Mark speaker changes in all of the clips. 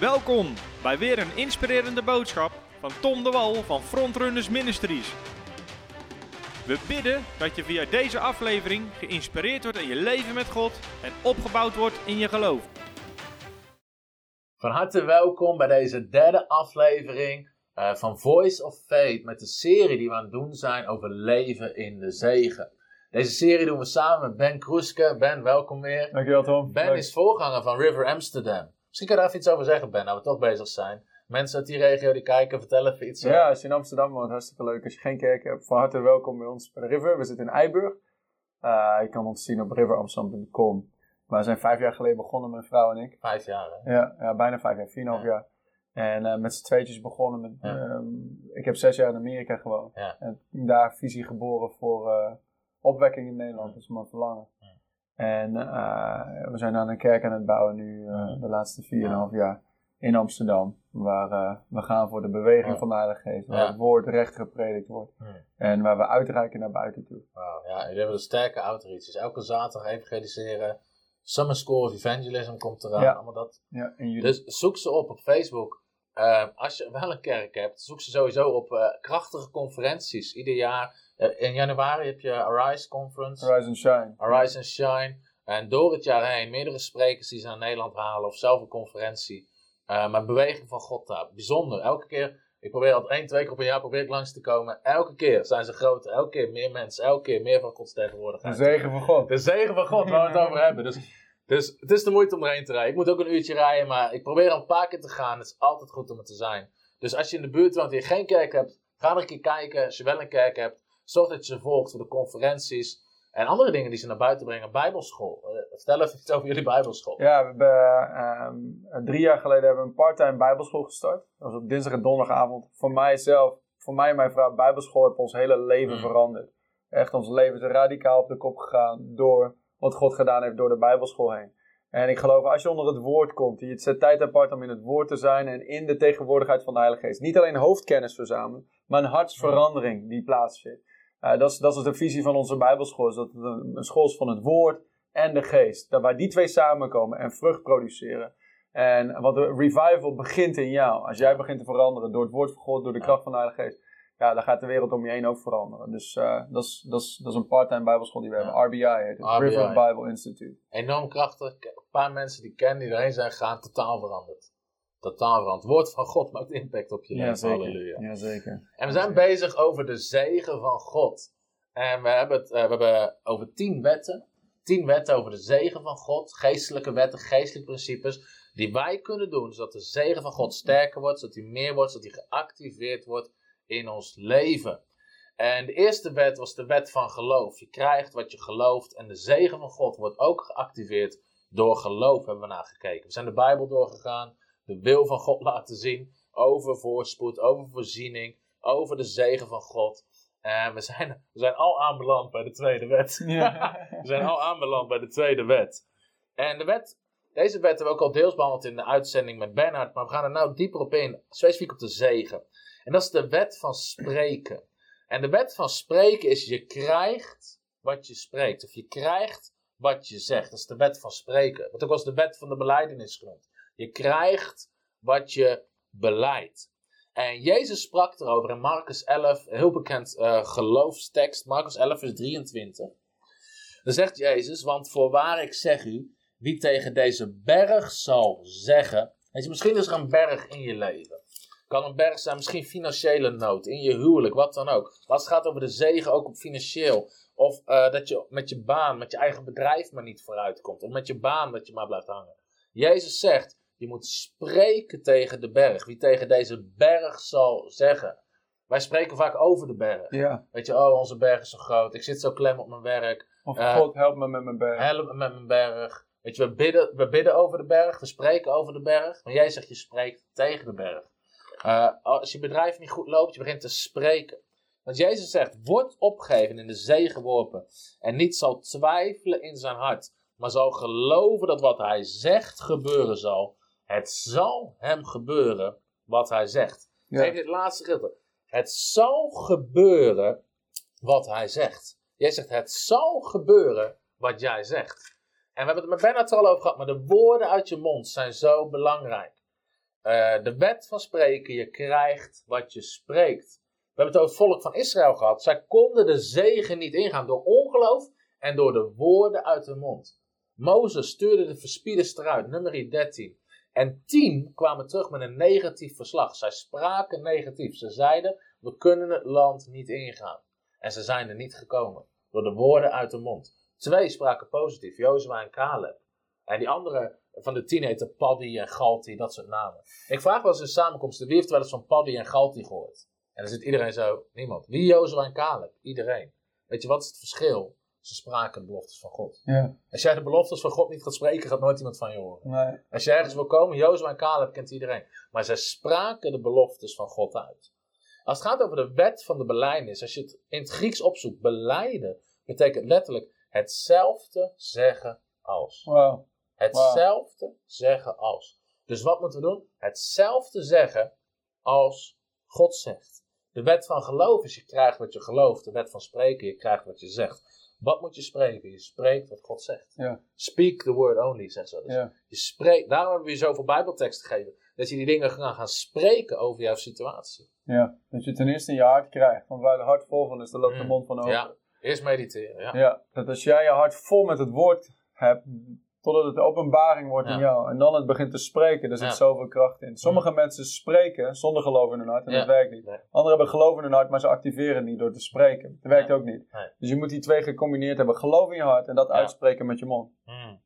Speaker 1: Welkom bij weer een inspirerende boodschap van Tom de Wal van Frontrunners Ministries. We bidden dat je via deze aflevering geïnspireerd wordt in je leven met God en opgebouwd wordt in je geloof.
Speaker 2: Van harte welkom bij deze derde aflevering uh, van Voice of Faith met de serie die we aan het doen zijn over leven in de zegen. Deze serie doen we samen met Ben Kroeske. Ben, welkom weer.
Speaker 3: Dankjewel Tom.
Speaker 2: Ben
Speaker 3: Leuk.
Speaker 2: is voorganger van River Amsterdam. Misschien kan je daar even iets over zeggen, Ben, nou we toch bezig zijn. Mensen uit die regio die kijken, vertel even iets. eh.
Speaker 3: Ja, als je in Amsterdam woont, hartstikke leuk. Als je geen kerk hebt, van harte welkom bij ons bij de River. We zitten in Eiburg. Uh, je kan ons zien op riveramsterdam.com. Maar we zijn vijf jaar geleden begonnen, mijn vrouw en ik.
Speaker 2: Vijf jaar, hè?
Speaker 3: Ja, ja bijna vijf jaar, vier en een half
Speaker 2: Ja.
Speaker 3: jaar. En uh, met z'n tweetjes begonnen. Met,
Speaker 2: Ja.
Speaker 3: ehm, ik heb zes jaar in Amerika gewoond.
Speaker 2: Ja.
Speaker 3: En daar visie geboren voor uh, opwekking in Nederland. Dat is mijn verlangen.
Speaker 2: Ja.
Speaker 3: En uh, we zijn aan een kerk aan het bouwen nu uh, de laatste vier en een half jaar in Amsterdam. Waar uh, we gaan voor de beweging
Speaker 2: Ja.
Speaker 3: van de Heilige Geest. Waar
Speaker 2: Ja.
Speaker 3: het woord recht gepredikt wordt.
Speaker 2: Ja.
Speaker 3: En waar we uitreiken naar buiten toe.
Speaker 2: Wauw, ja, jullie hebben een sterke outreach. Dus elke zaterdag evangeliseren. Summer School of Evangelism komt eraan.
Speaker 3: Ja.
Speaker 2: Allemaal dat.
Speaker 3: Ja.
Speaker 2: Dus zoek ze op op Facebook. Als je wel een kerk hebt, zoek ze sowieso op krachtige conferenties. Ieder jaar. Uh, in januari heb je Arise Conference.
Speaker 3: Rise and Shine.
Speaker 2: Arise and Shine. En door het jaar heen meerdere sprekers die ze naar Nederland halen of zelf een conferentie. Uh, maar beweging van God daar. Bijzonder. Elke keer, ik probeer altijd één, twee keer op een jaar probeer ik langs te komen. Elke keer zijn ze groter. Elke keer meer mensen. Elke keer meer van Gods
Speaker 3: De
Speaker 2: tegenwoordigheid.
Speaker 3: zegen van God.
Speaker 2: De zegen van God waar we het over hebben. Dus, dus het is de moeite om erheen te rijden. Ik moet ook een uurtje rijden, maar ik probeer al een paar keer te gaan. Het is altijd goed om er te zijn. Dus als je in de buurt woont en je geen kerk hebt, ga er een keer kijken. Als je wel een kerk hebt, zorg dat je ze volgt voor de conferenties. En andere dingen die ze naar buiten brengen. Bijbelschool. Uh, vertel even iets over jullie bijbelschool.
Speaker 3: Ja, we hebben um, drie jaar geleden hebben we een parttime bijbelschool gestart. Dat was op dinsdag en donderdagavond. Voor mijzelf, voor mij en mijn vrouw, bijbelschool heeft ons hele leven
Speaker 2: Mm.
Speaker 3: veranderd. Echt, ons leven is radicaal op de kop gegaan door wat God gedaan heeft door de bijbelschool heen. En ik geloof, als je onder het woord komt, je zet tijd apart om in het woord te zijn en in de tegenwoordigheid van de Heilige Geest. Niet alleen hoofdkennis verzamelen, maar een hartsverandering die plaatsvindt. Uh, dat, is, dat is de visie van onze bijbelschool, is dat het een, een school is van het woord en de geest. Dat waar die twee samenkomen en vrucht produceren. En wat de revival begint in jou. Als jij begint te veranderen door het woord van God, door de kracht van de Heilige Geest. Ja, dan gaat de wereld om je heen ook veranderen. Dus uh, dat, is, dat, is, dat is een part-time bijbelschool die we hebben. RBI heet het.
Speaker 2: RBI.
Speaker 3: River Bible Institute.
Speaker 2: Enorm krachtig. Een paar mensen die ik ken, die erheen zijn gegaan, totaal veranderd. Totaal veranderd. Het woord van God maakt impact op je
Speaker 3: Ja,
Speaker 2: leven.
Speaker 3: zeker.
Speaker 2: Halleluja.
Speaker 3: Ja, zeker.
Speaker 2: En we zijn bezig over de zegen van God. En we hebben het uh, we hebben over tien wetten. Tien wetten over de zegen van God. Geestelijke wetten, geestelijke principes. Die wij kunnen doen zodat de zegen van God sterker wordt. Zodat hij meer wordt, zodat hij geactiveerd wordt in ons leven. En de eerste wet was de wet van geloof. Je krijgt wat je gelooft. En de zegen van God wordt ook geactiveerd door geloof, hebben we naar gekeken. We zijn de Bijbel doorgegaan. De wil van God laten zien. Over voorspoed, over voorziening. Over de zegen van God. En we zijn, we zijn al aanbeland bij de tweede wet.
Speaker 3: Ja.
Speaker 2: we zijn al aanbeland bij de tweede wet. En de wet, deze wet hebben we ook al deels behandeld in de uitzending met Bernhard. Maar we gaan er nou dieper op in. Specifiek op de zegen. En dat is de wet van spreken. En de wet van spreken is je krijgt wat je spreekt. Of je krijgt wat je zegt. Dat is de wet van spreken. Wat ook als de wet van de beleidenis genoemd. Je krijgt wat je beleidt. En Jezus sprak erover in Marcus 11, een heel bekend uh, geloofstekst, Marcus 11 vers 23. Dan zegt Jezus, want voorwaar ik zeg u, wie tegen deze berg zal zeggen, weet je, misschien is er een berg in je leven. Kan een berg zijn, misschien financiële nood, in je huwelijk, wat dan ook. Als het gaat over de zegen, ook op financieel. Of uh, dat je met je baan, met je eigen bedrijf maar niet vooruit komt. Of met je baan dat je maar blijft hangen. Jezus zegt, je moet spreken tegen de berg. Wie tegen deze berg zal zeggen. Wij spreken vaak over de berg.
Speaker 3: ja.
Speaker 2: Weet je, oh, onze berg is zo groot. Ik zit zo klem op mijn werk.
Speaker 3: Of
Speaker 2: Uh,
Speaker 3: God help me met mijn berg.
Speaker 2: Help me met mijn berg. Weet je, we bidden, we bidden over de berg. We spreken over de berg. Maar jij zegt, je spreekt tegen de berg. Uh, als je bedrijf niet goed loopt, je begint te spreken. Want Jezus zegt, word opgegeven in de zee geworpen. En niet zal twijfelen in zijn hart. Maar zal geloven dat wat hij zegt gebeuren zal. Het zal hem gebeuren wat hij zegt.
Speaker 3: Ja.
Speaker 2: Kijk dit laatste gedeelte. Het zal gebeuren wat hij zegt. Jij zegt, het zal gebeuren wat jij zegt. En we hebben het met Bernard er al over gehad, maar de woorden uit je mond zijn zo belangrijk. Eh, de wet van spreken, je krijgt wat je spreekt. We hebben het over het volk van Israël gehad. Zij konden de zegen niet ingaan door ongeloof en door de woorden uit hun mond. Mozes stuurde de verspieders eruit, nummer 13. En tien kwamen terug met een negatief verslag. Zij spraken negatief. Ze zeiden, we kunnen het land niet ingaan. En ze zijn er niet gekomen. Door de woorden uit de mond. Twee spraken positief, Jozua en Caleb. En die andere van de tien heten Paddy en Galti, dat soort namen. Ik vraag wel eens in samenkomsten, wie heeft wel eens van Paddy en Galti gehoord? En dan zit iedereen zo, niemand. Wie Jozua en Caleb? Iedereen. Weet je, wat is het verschil? Ze spraken de beloftes van God.
Speaker 3: Ja.
Speaker 2: Als jij de beloftes van God niet gaat spreken, gaat nooit iemand van je horen.
Speaker 3: Nee.
Speaker 2: Als je ergens wil komen, Jozua en Caleb kent iedereen. Maar zij spraken de beloftes van God uit. Als het gaat over de wet van de belijdenis, als je het in het Grieks opzoekt, beleiden betekent letterlijk hetzelfde zeggen als.
Speaker 3: Wow.
Speaker 2: Hetzelfde zeggen als. Dus wat moeten we doen? Hetzelfde zeggen als God zegt. De wet van geloof is je krijgt wat je gelooft. De wet van spreken, je krijgt wat je zegt. Wat moet je spreken? Je spreekt wat God zegt.
Speaker 3: Ja.
Speaker 2: Speak the word only, zegt ze. Dus
Speaker 3: Ja.
Speaker 2: je spreekt, daarom hebben we je zoveel bijbelteksten gegeven. Dat je die dingen gaan, gaan spreken over jouw situatie.
Speaker 3: ja. Dat je ten eerste in je hart krijgt. Want waar het hart vol van is, daar loopt de
Speaker 2: Mm.
Speaker 3: mond van over.
Speaker 2: Ja, eerst mediteren. Ja.
Speaker 3: Ja, dat als jij je hart vol met het woord hebt, totdat het de openbaring wordt in jou. En dan het begint te spreken, daar zit
Speaker 2: Ja.
Speaker 3: zoveel kracht in. Sommige mensen spreken zonder geloof in hun hart en dat werkt niet.
Speaker 2: Nee.
Speaker 3: Anderen hebben geloof in hun hart, maar ze activeren niet door te spreken. Dat werkt ook niet.
Speaker 2: Nee.
Speaker 3: Dus je moet die twee gecombineerd hebben. Geloof in je hart en dat uitspreken met je mond.
Speaker 2: Mm.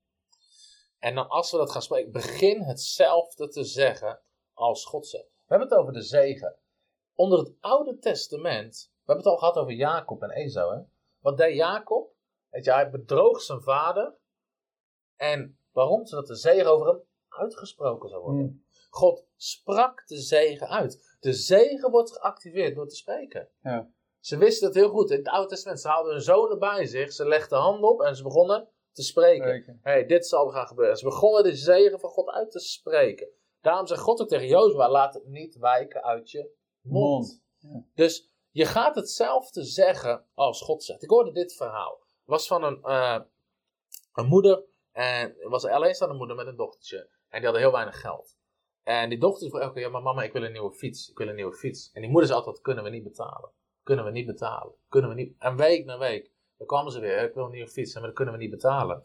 Speaker 2: En dan als we dat gaan spreken, begin hetzelfde te zeggen als God zegt. We hebben het over de zegen. Onder het Oude Testament, we hebben het al gehad over Jacob en Esau. Hè? Wat deed Jacob? Weet je, hij bedroog zijn vader. En waarom? Zodat de zegen over hem uitgesproken zou worden.
Speaker 3: Mm.
Speaker 2: God sprak de zegen uit. De zegen wordt geactiveerd door te spreken.
Speaker 3: Ja.
Speaker 2: Ze wisten het heel goed. In het Oude Testament, ze haalden hun zonen bij zich. Ze legden handen op en ze begonnen te spreken.
Speaker 3: Spreken.
Speaker 2: hey, dit zal gaan gebeuren. Ze begonnen de zegen van God uit te spreken. Daarom zegt God ook tegen Jozua, laat het niet wijken uit je mond.
Speaker 3: Mond.
Speaker 2: Dus je gaat hetzelfde zeggen als God zegt. Ik hoorde dit verhaal. Het was van een, eh, een moeder. En was een alleenstaande moeder met een dochtertje. En die hadden heel weinig geld. En die dochter vroeg elke keer, ja maar mama, ik wil een nieuwe fiets. Ik wil een nieuwe fiets. En die moeder zei altijd, kunnen we niet betalen. Kunnen we niet betalen. Kunnen we niet. En week na week. Dan kwamen ze weer, ik wil een nieuwe fiets. Maar dat kunnen we niet betalen.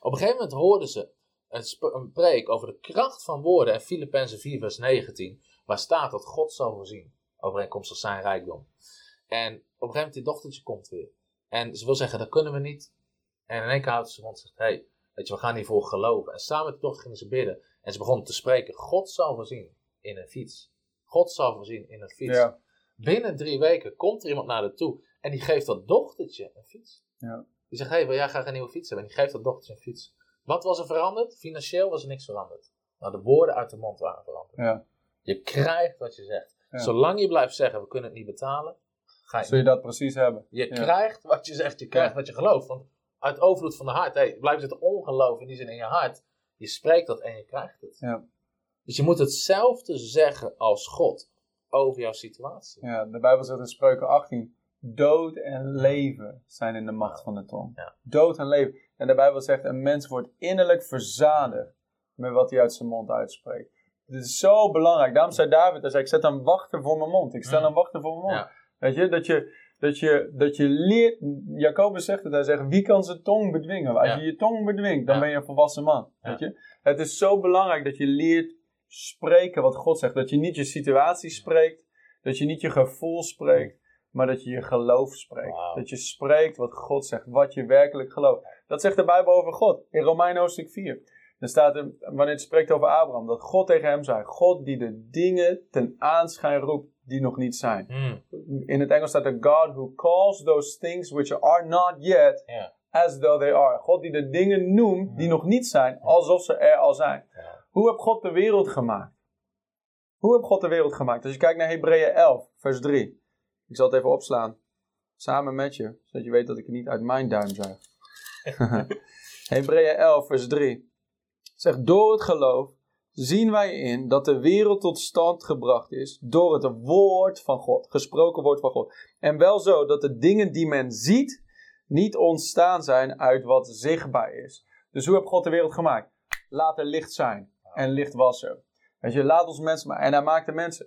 Speaker 2: Op een gegeven moment hoorden ze een, preek over de kracht van woorden. En Filippenzen 4 vers 19. Waar staat dat God zal voorzien. Overeenkomstig zijn rijkdom. En op een gegeven moment die dochtertje komt weer. En ze wil zeggen, dat kunnen we niet. En in één keer houdt ze mond en zegt, hey, weet je, we gaan hiervoor geloven. En samen met de dochter gingen ze bidden. En ze begonnen te spreken. God zal voorzien in een fiets. God zal voorzien in een fiets.
Speaker 3: Ja.
Speaker 2: Binnen drie weken komt er iemand naar haar toe. En die geeft dat dochtertje een fiets.
Speaker 3: Ja.
Speaker 2: Die zegt, hey, wil jij graag een nieuwe fiets hebben? En die geeft dat dochtertje een fiets. Wat was er veranderd? Financieel was er niks veranderd. Nou, de woorden uit de mond waren veranderd.
Speaker 3: Ja.
Speaker 2: Je krijgt wat je zegt. Zolang je blijft zeggen, we kunnen het niet betalen, ga je
Speaker 3: Zul je dat precies hebben?
Speaker 2: je krijgt wat je zegt, je krijgt wat je gelooft. Want uit overvloed van de hart, hey, blijft zitten ongeloof in die zin in je hart. Je spreekt dat en je krijgt het.
Speaker 3: Ja.
Speaker 2: Dus je moet hetzelfde zeggen als God over jouw situatie.
Speaker 3: Ja, de Bijbel zegt in Spreuken 18: dood en leven zijn in de macht van de tong.
Speaker 2: Ja.
Speaker 3: Dood en leven. En de Bijbel zegt: een mens wordt innerlijk verzadigd met wat hij uit zijn mond uitspreekt. Het is zo belangrijk. Daarom zei David: hij zei, Ik zet een wachter voor mijn mond. Ik stel
Speaker 2: Mm.
Speaker 3: een wachter voor mijn mond.
Speaker 2: Ja.
Speaker 3: Weet je, dat je, dat, je, dat je leert. Jacobus zegt het: Hij zegt, Wie kan zijn tong bedwingen? Als
Speaker 2: Ja.
Speaker 3: je je tong bedwingt, dan
Speaker 2: Ja.
Speaker 3: ben je een volwassen man.
Speaker 2: Ja.
Speaker 3: Weet je? Het is zo belangrijk dat je leert spreken wat God zegt. Dat je niet je situatie spreekt. Dat je niet je gevoel spreekt, maar dat je je geloof spreekt. Dat je spreekt wat God zegt, wat je werkelijk gelooft. Dat zegt de Bijbel over God in Romeinen hoofdstuk 4. Er staat er, wanneer het spreekt over Abraham, dat God tegen hem zei: God die de dingen ten aanschijn roept die nog niet zijn.
Speaker 2: Hmm.
Speaker 3: In het Engels staat er: God who calls those things which are not yet as though they are. God die de dingen noemt die nog niet zijn, alsof ze er al zijn. Hoe heeft God de wereld gemaakt? Hoe heeft God de wereld gemaakt? Als je kijkt naar Hebreeën 11, vers 3. Ik zal het even opslaan. Samen met je, zodat je weet dat ik het niet uit mijn duim zeg. Hebreeën 11, vers 3. Zegt, door het geloof zien wij in dat de wereld tot stand gebracht is door het woord van God, gesproken woord van God. En wel zo dat de dingen die men ziet niet ontstaan zijn uit wat zichtbaar is. Dus hoe heeft God de wereld gemaakt? Laat er licht zijn. En licht was er. Weet je, laat ons mensen maken. En hij maakte mensen.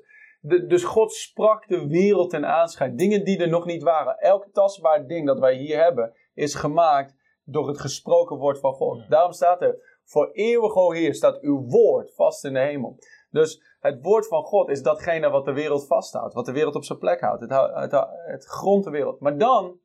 Speaker 3: Dus God sprak de wereld ten aanschijn. Dingen die er nog niet waren. Elk tastbaar ding dat wij hier hebben, is gemaakt door het gesproken woord van God. Daarom staat er, voor eeuwig, o Heer, staat uw woord vast in de hemel. Dus het woord van God is datgene wat de wereld vasthoudt. Wat de wereld op zijn plek houdt. Het, het, grondt de wereld. Maar dan,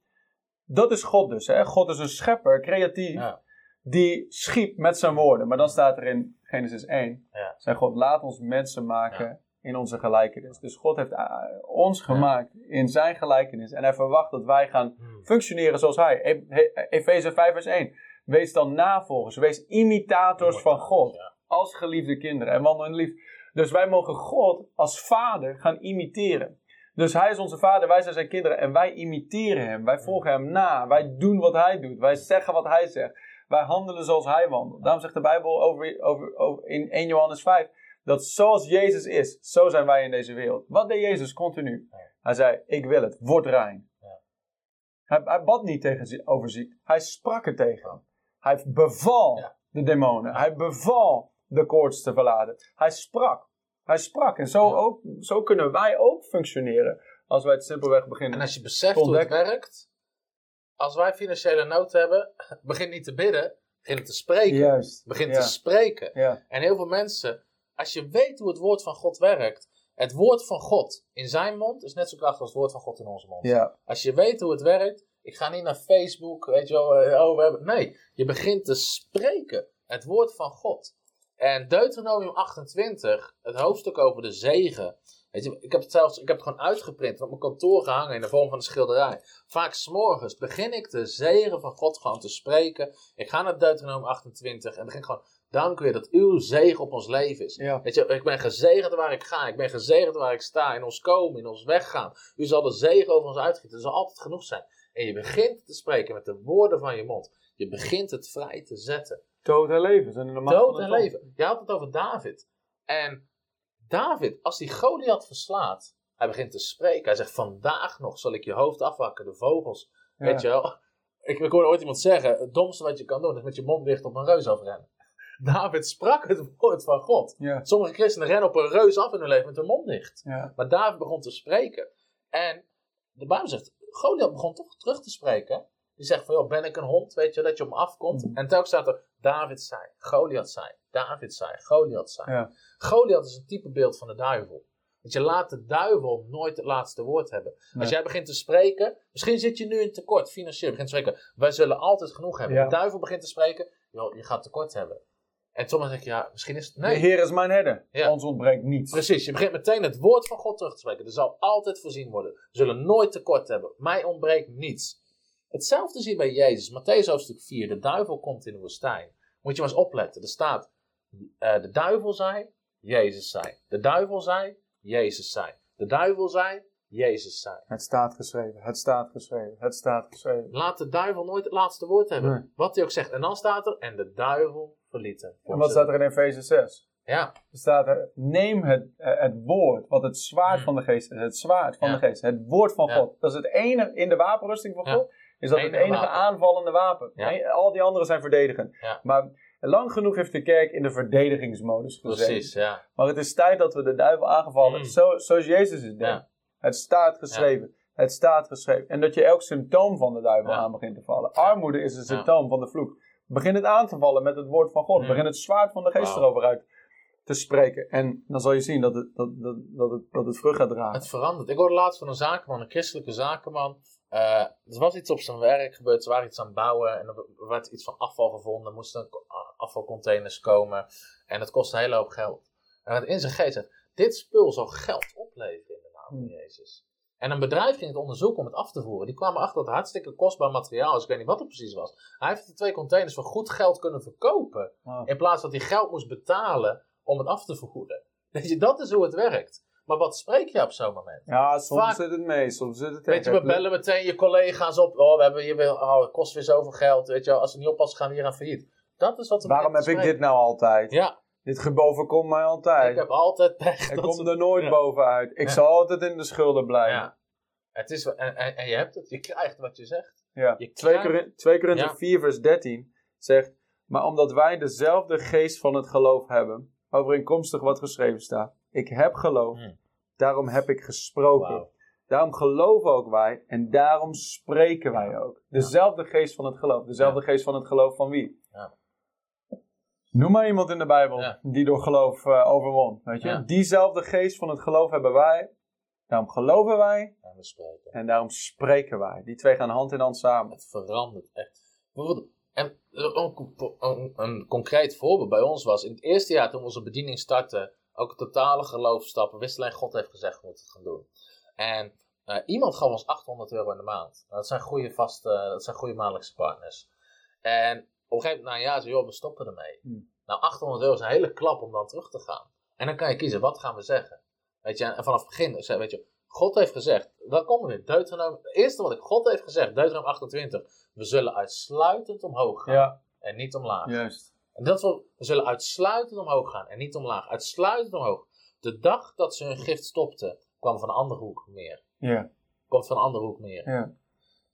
Speaker 3: dat is God dus. Hè? God is een schepper, creatief.
Speaker 2: Ja.
Speaker 3: Die schiep met zijn woorden. Maar dan staat er in Genesis 1.
Speaker 2: Ja.
Speaker 3: Zei God, laat ons mensen maken in onze gelijkenis. Dus God heeft uh, ons gemaakt in zijn gelijkenis. En hij verwacht dat wij gaan
Speaker 2: Hmm.
Speaker 3: functioneren zoals hij. E- Efeze 5 vers 1. Wees dan navolgers. Wees imitators van God. Als geliefde kinderen. En wandel in liefde. Dus wij mogen God als vader gaan imiteren. Dus hij is onze vader, wij zijn zijn kinderen en wij imiteren hem. Wij volgen hem na. Wij doen wat hij doet. Wij zeggen wat hij zegt. Wij handelen zoals hij wandelt. Daarom zegt de Bijbel over, over, over in 1 Johannes 5 dat zoals Jezus is, zo zijn wij in deze wereld. Wat deed Jezus continu? Hij zei: Ik wil het, word rein. Hij, hij bad niet tegen, over ziekte, hij sprak er tegen. Hij beval
Speaker 2: Ja.
Speaker 3: de demonen, hij beval de koorts te verladen. Hij sprak. Hij sprak. En zo,
Speaker 2: Ja.
Speaker 3: ook, zo kunnen wij ook functioneren als wij het simpelweg beginnen.
Speaker 2: En als je beseft hoe het werkt, als wij financiële nood hebben, begin niet te bidden, begin te spreken.
Speaker 3: Juist.
Speaker 2: Begin
Speaker 3: ja.
Speaker 2: te spreken.
Speaker 3: Ja.
Speaker 2: En heel veel mensen, als je weet hoe het woord van God werkt, het woord van God in zijn mond is net zo krachtig als het woord van God in onze mond. Als je weet hoe het werkt, ik ga niet naar Facebook, weet je wel, eh, oh, we hebben... Nee, je begint te spreken, het woord van God. En Deuteronomium 28, het hoofdstuk over de zegen. Weet je, ik heb het zelfs, ik heb het gewoon uitgeprint en op mijn kantoor gehangen in de vorm van een schilderij. Vaak s'morgens begin ik de zegen van God gewoon te spreken. Ik ga naar Deuteronomium 28 en begin gewoon, dank u dat uw zegen op ons leven is.
Speaker 3: Ja.
Speaker 2: Weet je, ik ben gezegend waar ik ga. Ik ben gezegend waar ik sta. In ons komen, in ons weggaan. U zal de zegen over ons uitgieten. Er zal altijd genoeg zijn. En je begint te spreken met de woorden van je mond. Je begint het vrij te zetten.
Speaker 3: Dood en leven zijn de
Speaker 2: Dood en leven. Je had het over David. En David, als die Goliath verslaat, hij begint te spreken. Hij zegt, vandaag nog zal ik je hoofd afwakken, de vogels.
Speaker 3: Ja.
Speaker 2: Weet je wel? Ik, ik hoorde ooit iemand zeggen, het domste wat je kan doen is met je mond dicht op een reus afrennen. David sprak het woord van God.
Speaker 3: Ja.
Speaker 2: Sommige christenen rennen op een reus af in hun leven met hun mond dicht.
Speaker 3: Ja.
Speaker 2: Maar David begon te spreken. En de Bijbel zegt, Goliath begon toch terug te spreken. Die zegt van, joh, ben ik een hond, weet je, dat je op me afkomt.
Speaker 3: Mhm.
Speaker 2: En telkens staat er, David zei, Goliath zei, David zei, Goliath zei.
Speaker 3: Ja.
Speaker 2: Goliath is een type beeld van de duivel. Want je laat de duivel nooit het laatste woord hebben.
Speaker 3: Nee.
Speaker 2: Als jij begint te spreken, misschien zit je nu in tekort financieel. Je begint te spreken, wij zullen altijd genoeg hebben.
Speaker 3: Ja.
Speaker 2: De duivel begint te spreken, joh, je gaat tekort hebben. En sommigen zeggen, ja, misschien is het...
Speaker 3: De
Speaker 2: Nee,
Speaker 3: Heer is mijn herder.
Speaker 2: Ja.
Speaker 3: Ons ontbreekt niets.
Speaker 2: Precies, je begint meteen het woord van God terug te spreken. Er zal altijd voorzien worden. We zullen nooit tekort hebben. Mij ontbreekt niets. Hetzelfde zie je bij Jezus. Matthäus hoofdstuk 4. De duivel komt in de woestijn. Moet je maar eens opletten. Er staat, eh, de duivel zei, Jezus zei. De duivel zei, Jezus zei. De duivel zei, Jezus zei.
Speaker 3: Het staat geschreven. Het staat geschreven. Het staat geschreven.
Speaker 2: Laat de duivel nooit het laatste woord hebben.
Speaker 3: Nee.
Speaker 2: Wat hij ook zegt. En dan staat er, en de duivel
Speaker 3: En wat staat er in Efeze 6?
Speaker 2: Ja,
Speaker 3: Er staat er, neem het, eh, het woord, wat het zwaard van de geest is. Het zwaard van
Speaker 2: Ja.
Speaker 3: de geest. Het woord van
Speaker 2: Ja.
Speaker 3: God. Dat is het enige, in de wapenrusting van
Speaker 2: Ja.
Speaker 3: God, is dat het
Speaker 2: Enige wapen.
Speaker 3: aanvallende wapen. Al die anderen zijn verdedigend. Maar lang genoeg heeft de kerk in de verdedigingsmodus gezeten.
Speaker 2: precies. Ja.
Speaker 3: Maar het is tijd dat we de duivel aangevallen.
Speaker 2: Mm.
Speaker 3: Zo, zoals Jezus het deed. Het staat geschreven. Het staat geschreven. En dat je elk symptoom van de duivel aan begint te vallen. Armoede is een symptoom van de vloek. Begin het aan te vallen met het woord van God. Begin het zwaard van de geest erover uit te spreken. En dan zal je zien dat het, dat, dat, dat het, dat het vrucht gaat dragen.
Speaker 2: Het verandert. Ik hoorde laatst van een zakenman, een christelijke zakenman. Eh, er was iets op zijn werk gebeurd, ze waren iets aan het bouwen en er werd iets van afval gevonden. Er moesten ko- afvalcontainers komen en het kostte een hele hoop geld. En in zijn geest zei, dit spul zal geld opleveren in de naam van
Speaker 3: Hmm.
Speaker 2: Jezus. En een bedrijf ging het onderzoeken om het af te voeren. Die kwamen achter dat het hartstikke kostbaar materiaal is. Ik weet niet wat het precies was. Hij heeft de twee containers voor goed geld kunnen verkopen.
Speaker 3: Wow.
Speaker 2: In plaats dat hij geld moest betalen om het af te voeren. Weet je, dat is hoe het werkt. Maar wat spreek je op zo'n moment?
Speaker 3: Ja, soms
Speaker 2: Vaak-
Speaker 3: zit het mee, soms zit het
Speaker 2: Weet je, we bellen meteen je collega's op. Oh, we hebben hier weer, oh, het kost weer zoveel geld. Weet je, als we niet oppassen, gaan we hier aan failliet. Dat is wat
Speaker 3: Waarom heb ik dit nou altijd?
Speaker 2: Ja,
Speaker 3: Dit geboven komt mij altijd.
Speaker 2: ik heb altijd pech.
Speaker 3: Ik kom
Speaker 2: ze-
Speaker 3: er nooit
Speaker 2: Ja.
Speaker 3: bovenuit. Ik
Speaker 2: Ja.
Speaker 3: zal altijd in de schulden blijven.
Speaker 2: Ja. Het is, en, en, en je hebt het. Je krijgt wat je zegt.
Speaker 3: Ja.
Speaker 2: Je
Speaker 3: 2
Speaker 2: krijgt-
Speaker 3: Korin- 2 Korinther
Speaker 2: Ja.
Speaker 3: 4 vers 13 zegt... Maar omdat wij dezelfde geest van het geloof hebben... overeenkomstig wat geschreven staat. Ik heb geloof,
Speaker 2: Hmm.
Speaker 3: daarom heb ik gesproken. Daarom geloven ook wij en daarom spreken wij ook. Dezelfde geest van het geloof. Dezelfde geest van het geloof van wie? Noem maar iemand in de Bijbel
Speaker 2: Ja.
Speaker 3: die door geloof eh, overwon. Weet je?
Speaker 2: Ja.
Speaker 3: Diezelfde geest van het geloof hebben wij. Daarom geloven wij
Speaker 2: En we spreken.
Speaker 3: en daarom spreken wij. Die twee gaan hand in hand samen.
Speaker 2: Het verandert echt. En een, een, een concreet voorbeeld bij ons was, in het eerste jaar toen we onze bediening startten, ook totale geloofstappen, wist alleen God heeft gezegd we moeten het gaan doen. En eh, iemand gaf ons 800 euro in de maand. Dat zijn goede vaste, dat zijn goede maandelijkse partners. En een gegeven moment, na een jaar, zei joh, we stoppen ermee.
Speaker 3: Hmm.
Speaker 2: Nou, 800 euro is een hele klap om dan terug te gaan. En dan kan je kiezen, wat gaan we zeggen? Weet je, en vanaf het begin, zei, weet je, God heeft gezegd, dan komen we weer, Deuteronomium, het eerste wat ik, God heeft gezegd, Deuteronomium 28, we zullen uitsluitend omhoog gaan
Speaker 3: Ja,
Speaker 2: en niet omlaag.
Speaker 3: juist.
Speaker 2: En dat wat, we zullen uitsluitend omhoog gaan en niet omlaag. Uitsluitend omhoog. De dag dat ze hun gift stopten, kwam van een andere hoek meer.
Speaker 3: Ja,
Speaker 2: Komt van een andere hoek meer.
Speaker 3: ja.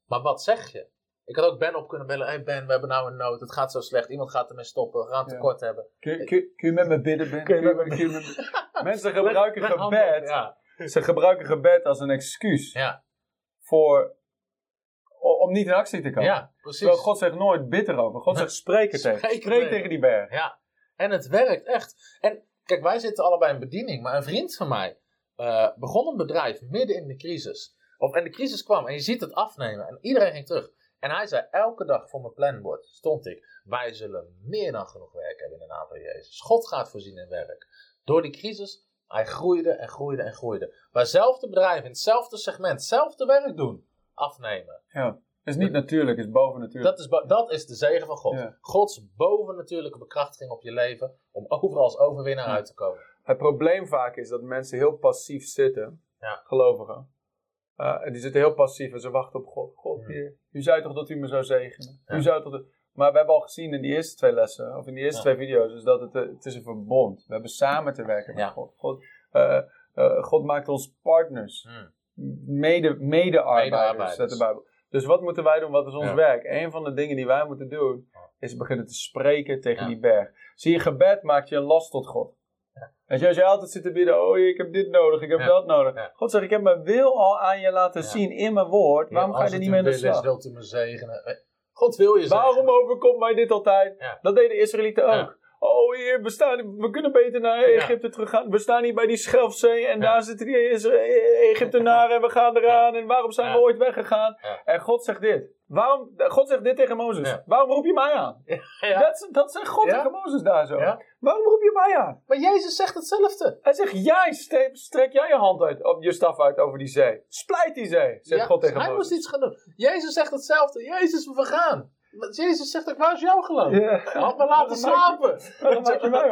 Speaker 2: Maar wat zeg je? Ik had ook Ben op kunnen bellen. Hé hey Ben, we hebben nou een nood. Het gaat zo slecht. Iemand gaat ermee stoppen. We gaan
Speaker 3: Ja.
Speaker 2: tekort hebben.
Speaker 3: Kun, je- kun, je- kun je met me bidden, Ben?
Speaker 2: Kun je met me
Speaker 3: kun Mensen gebruiken
Speaker 2: Leg- leg
Speaker 3: gebed.
Speaker 2: Ja.
Speaker 3: Ze gebruiken gebed als een excuus
Speaker 2: Ja.
Speaker 3: voor, om niet in actie te komen.
Speaker 2: ja, precies.
Speaker 3: Terwijl God zegt nooit bid erover. God zegt spreek er tegen.
Speaker 2: Spreek
Speaker 3: Spreek
Speaker 2: tegen.
Speaker 3: tegen die berg.
Speaker 2: Ja, en het werkt echt. En kijk, wij zitten allebei in bediening, maar een vriend van mij eh, begon een bedrijf midden in de crisis. Of, en de crisis kwam en je ziet het afnemen en iedereen ging terug. En hij zei, elke dag voor mijn planbord stond ik, wij zullen meer dan genoeg werk hebben in de naam van Jezus. God gaat voorzien in werk. Door die crisis, hij groeide en groeide en groeide. Waar zelfde bedrijven in hetzelfde segment, hetzelfde werk doen, afnemen.
Speaker 3: Ja. Het is niet natuurlijk, is boven natuurlijk.
Speaker 2: Dat is, bo- dat is de zegen van God.
Speaker 3: Ja.
Speaker 2: Gods bovennatuurlijke bekrachtiging op je leven om overal als overwinnaar
Speaker 3: Ja.
Speaker 2: uit te komen.
Speaker 3: Het probleem vaak is dat mensen heel passief zitten,
Speaker 2: Ja.
Speaker 3: gelovigen. Eh, en die zitten heel passief en ze wachten op God. God,
Speaker 2: Ja.
Speaker 3: heer, u zei toch dat u me zou zegenen? U zou toch... de- Maar we hebben al gezien in die eerste twee lessen, of in die eerste twee video's, is dat het, eh, het is een verbond. We hebben samen te werken met. God. God, eh, God maakt ons partners.
Speaker 2: Hmm.
Speaker 3: Mede, mede-arbeiders, de Bijbel. Dus wat moeten wij doen? Wat is ons
Speaker 2: Ja.
Speaker 3: werk? Een van de dingen die wij moeten doen, is beginnen te spreken tegen
Speaker 2: Ja.
Speaker 3: die berg. Zie je, gebed maakt je een last tot God. Weet je, als je altijd zit te bidden, oh ik heb dit nodig, ik heb
Speaker 2: Ja.
Speaker 3: dat nodig.
Speaker 2: Ja.
Speaker 3: God zegt, ik heb mijn wil al aan je laten
Speaker 2: Ja.
Speaker 3: zien in mijn woord. Waarom ga je er niet mee aan de slag?
Speaker 2: wilt u me zegenen. Eh, God wil je zegenen.
Speaker 3: Waarom overkomt mij dit altijd? Dat deden de Israëlieten ook. Oh heer, we, staan, we kunnen beter naar Egypte teruggaan. We staan hier bij die Schelfzee en
Speaker 2: Ja.
Speaker 3: daar zitten die Egyptenaren en we gaan eraan. En waarom zijn we ooit weggegaan? En God zegt dit. Waarom, God zegt dit tegen Mozes. Waarom roep je mij aan? Dat, dat zegt God tegen Mozes daar zo. Waarom roep je mij aan?
Speaker 2: Maar Jezus zegt hetzelfde.
Speaker 3: Hij zegt, jij strek jij je hand uit, op je staf uit over die zee. Splijt die zee, zegt God tegen
Speaker 2: hij
Speaker 3: Mozes.
Speaker 2: moest iets gaan doen. Jezus zegt hetzelfde. Jezus, we gaan. Jezus zegt ook, waar is jouw geloof?
Speaker 3: Ja.
Speaker 2: Had me laten slapen.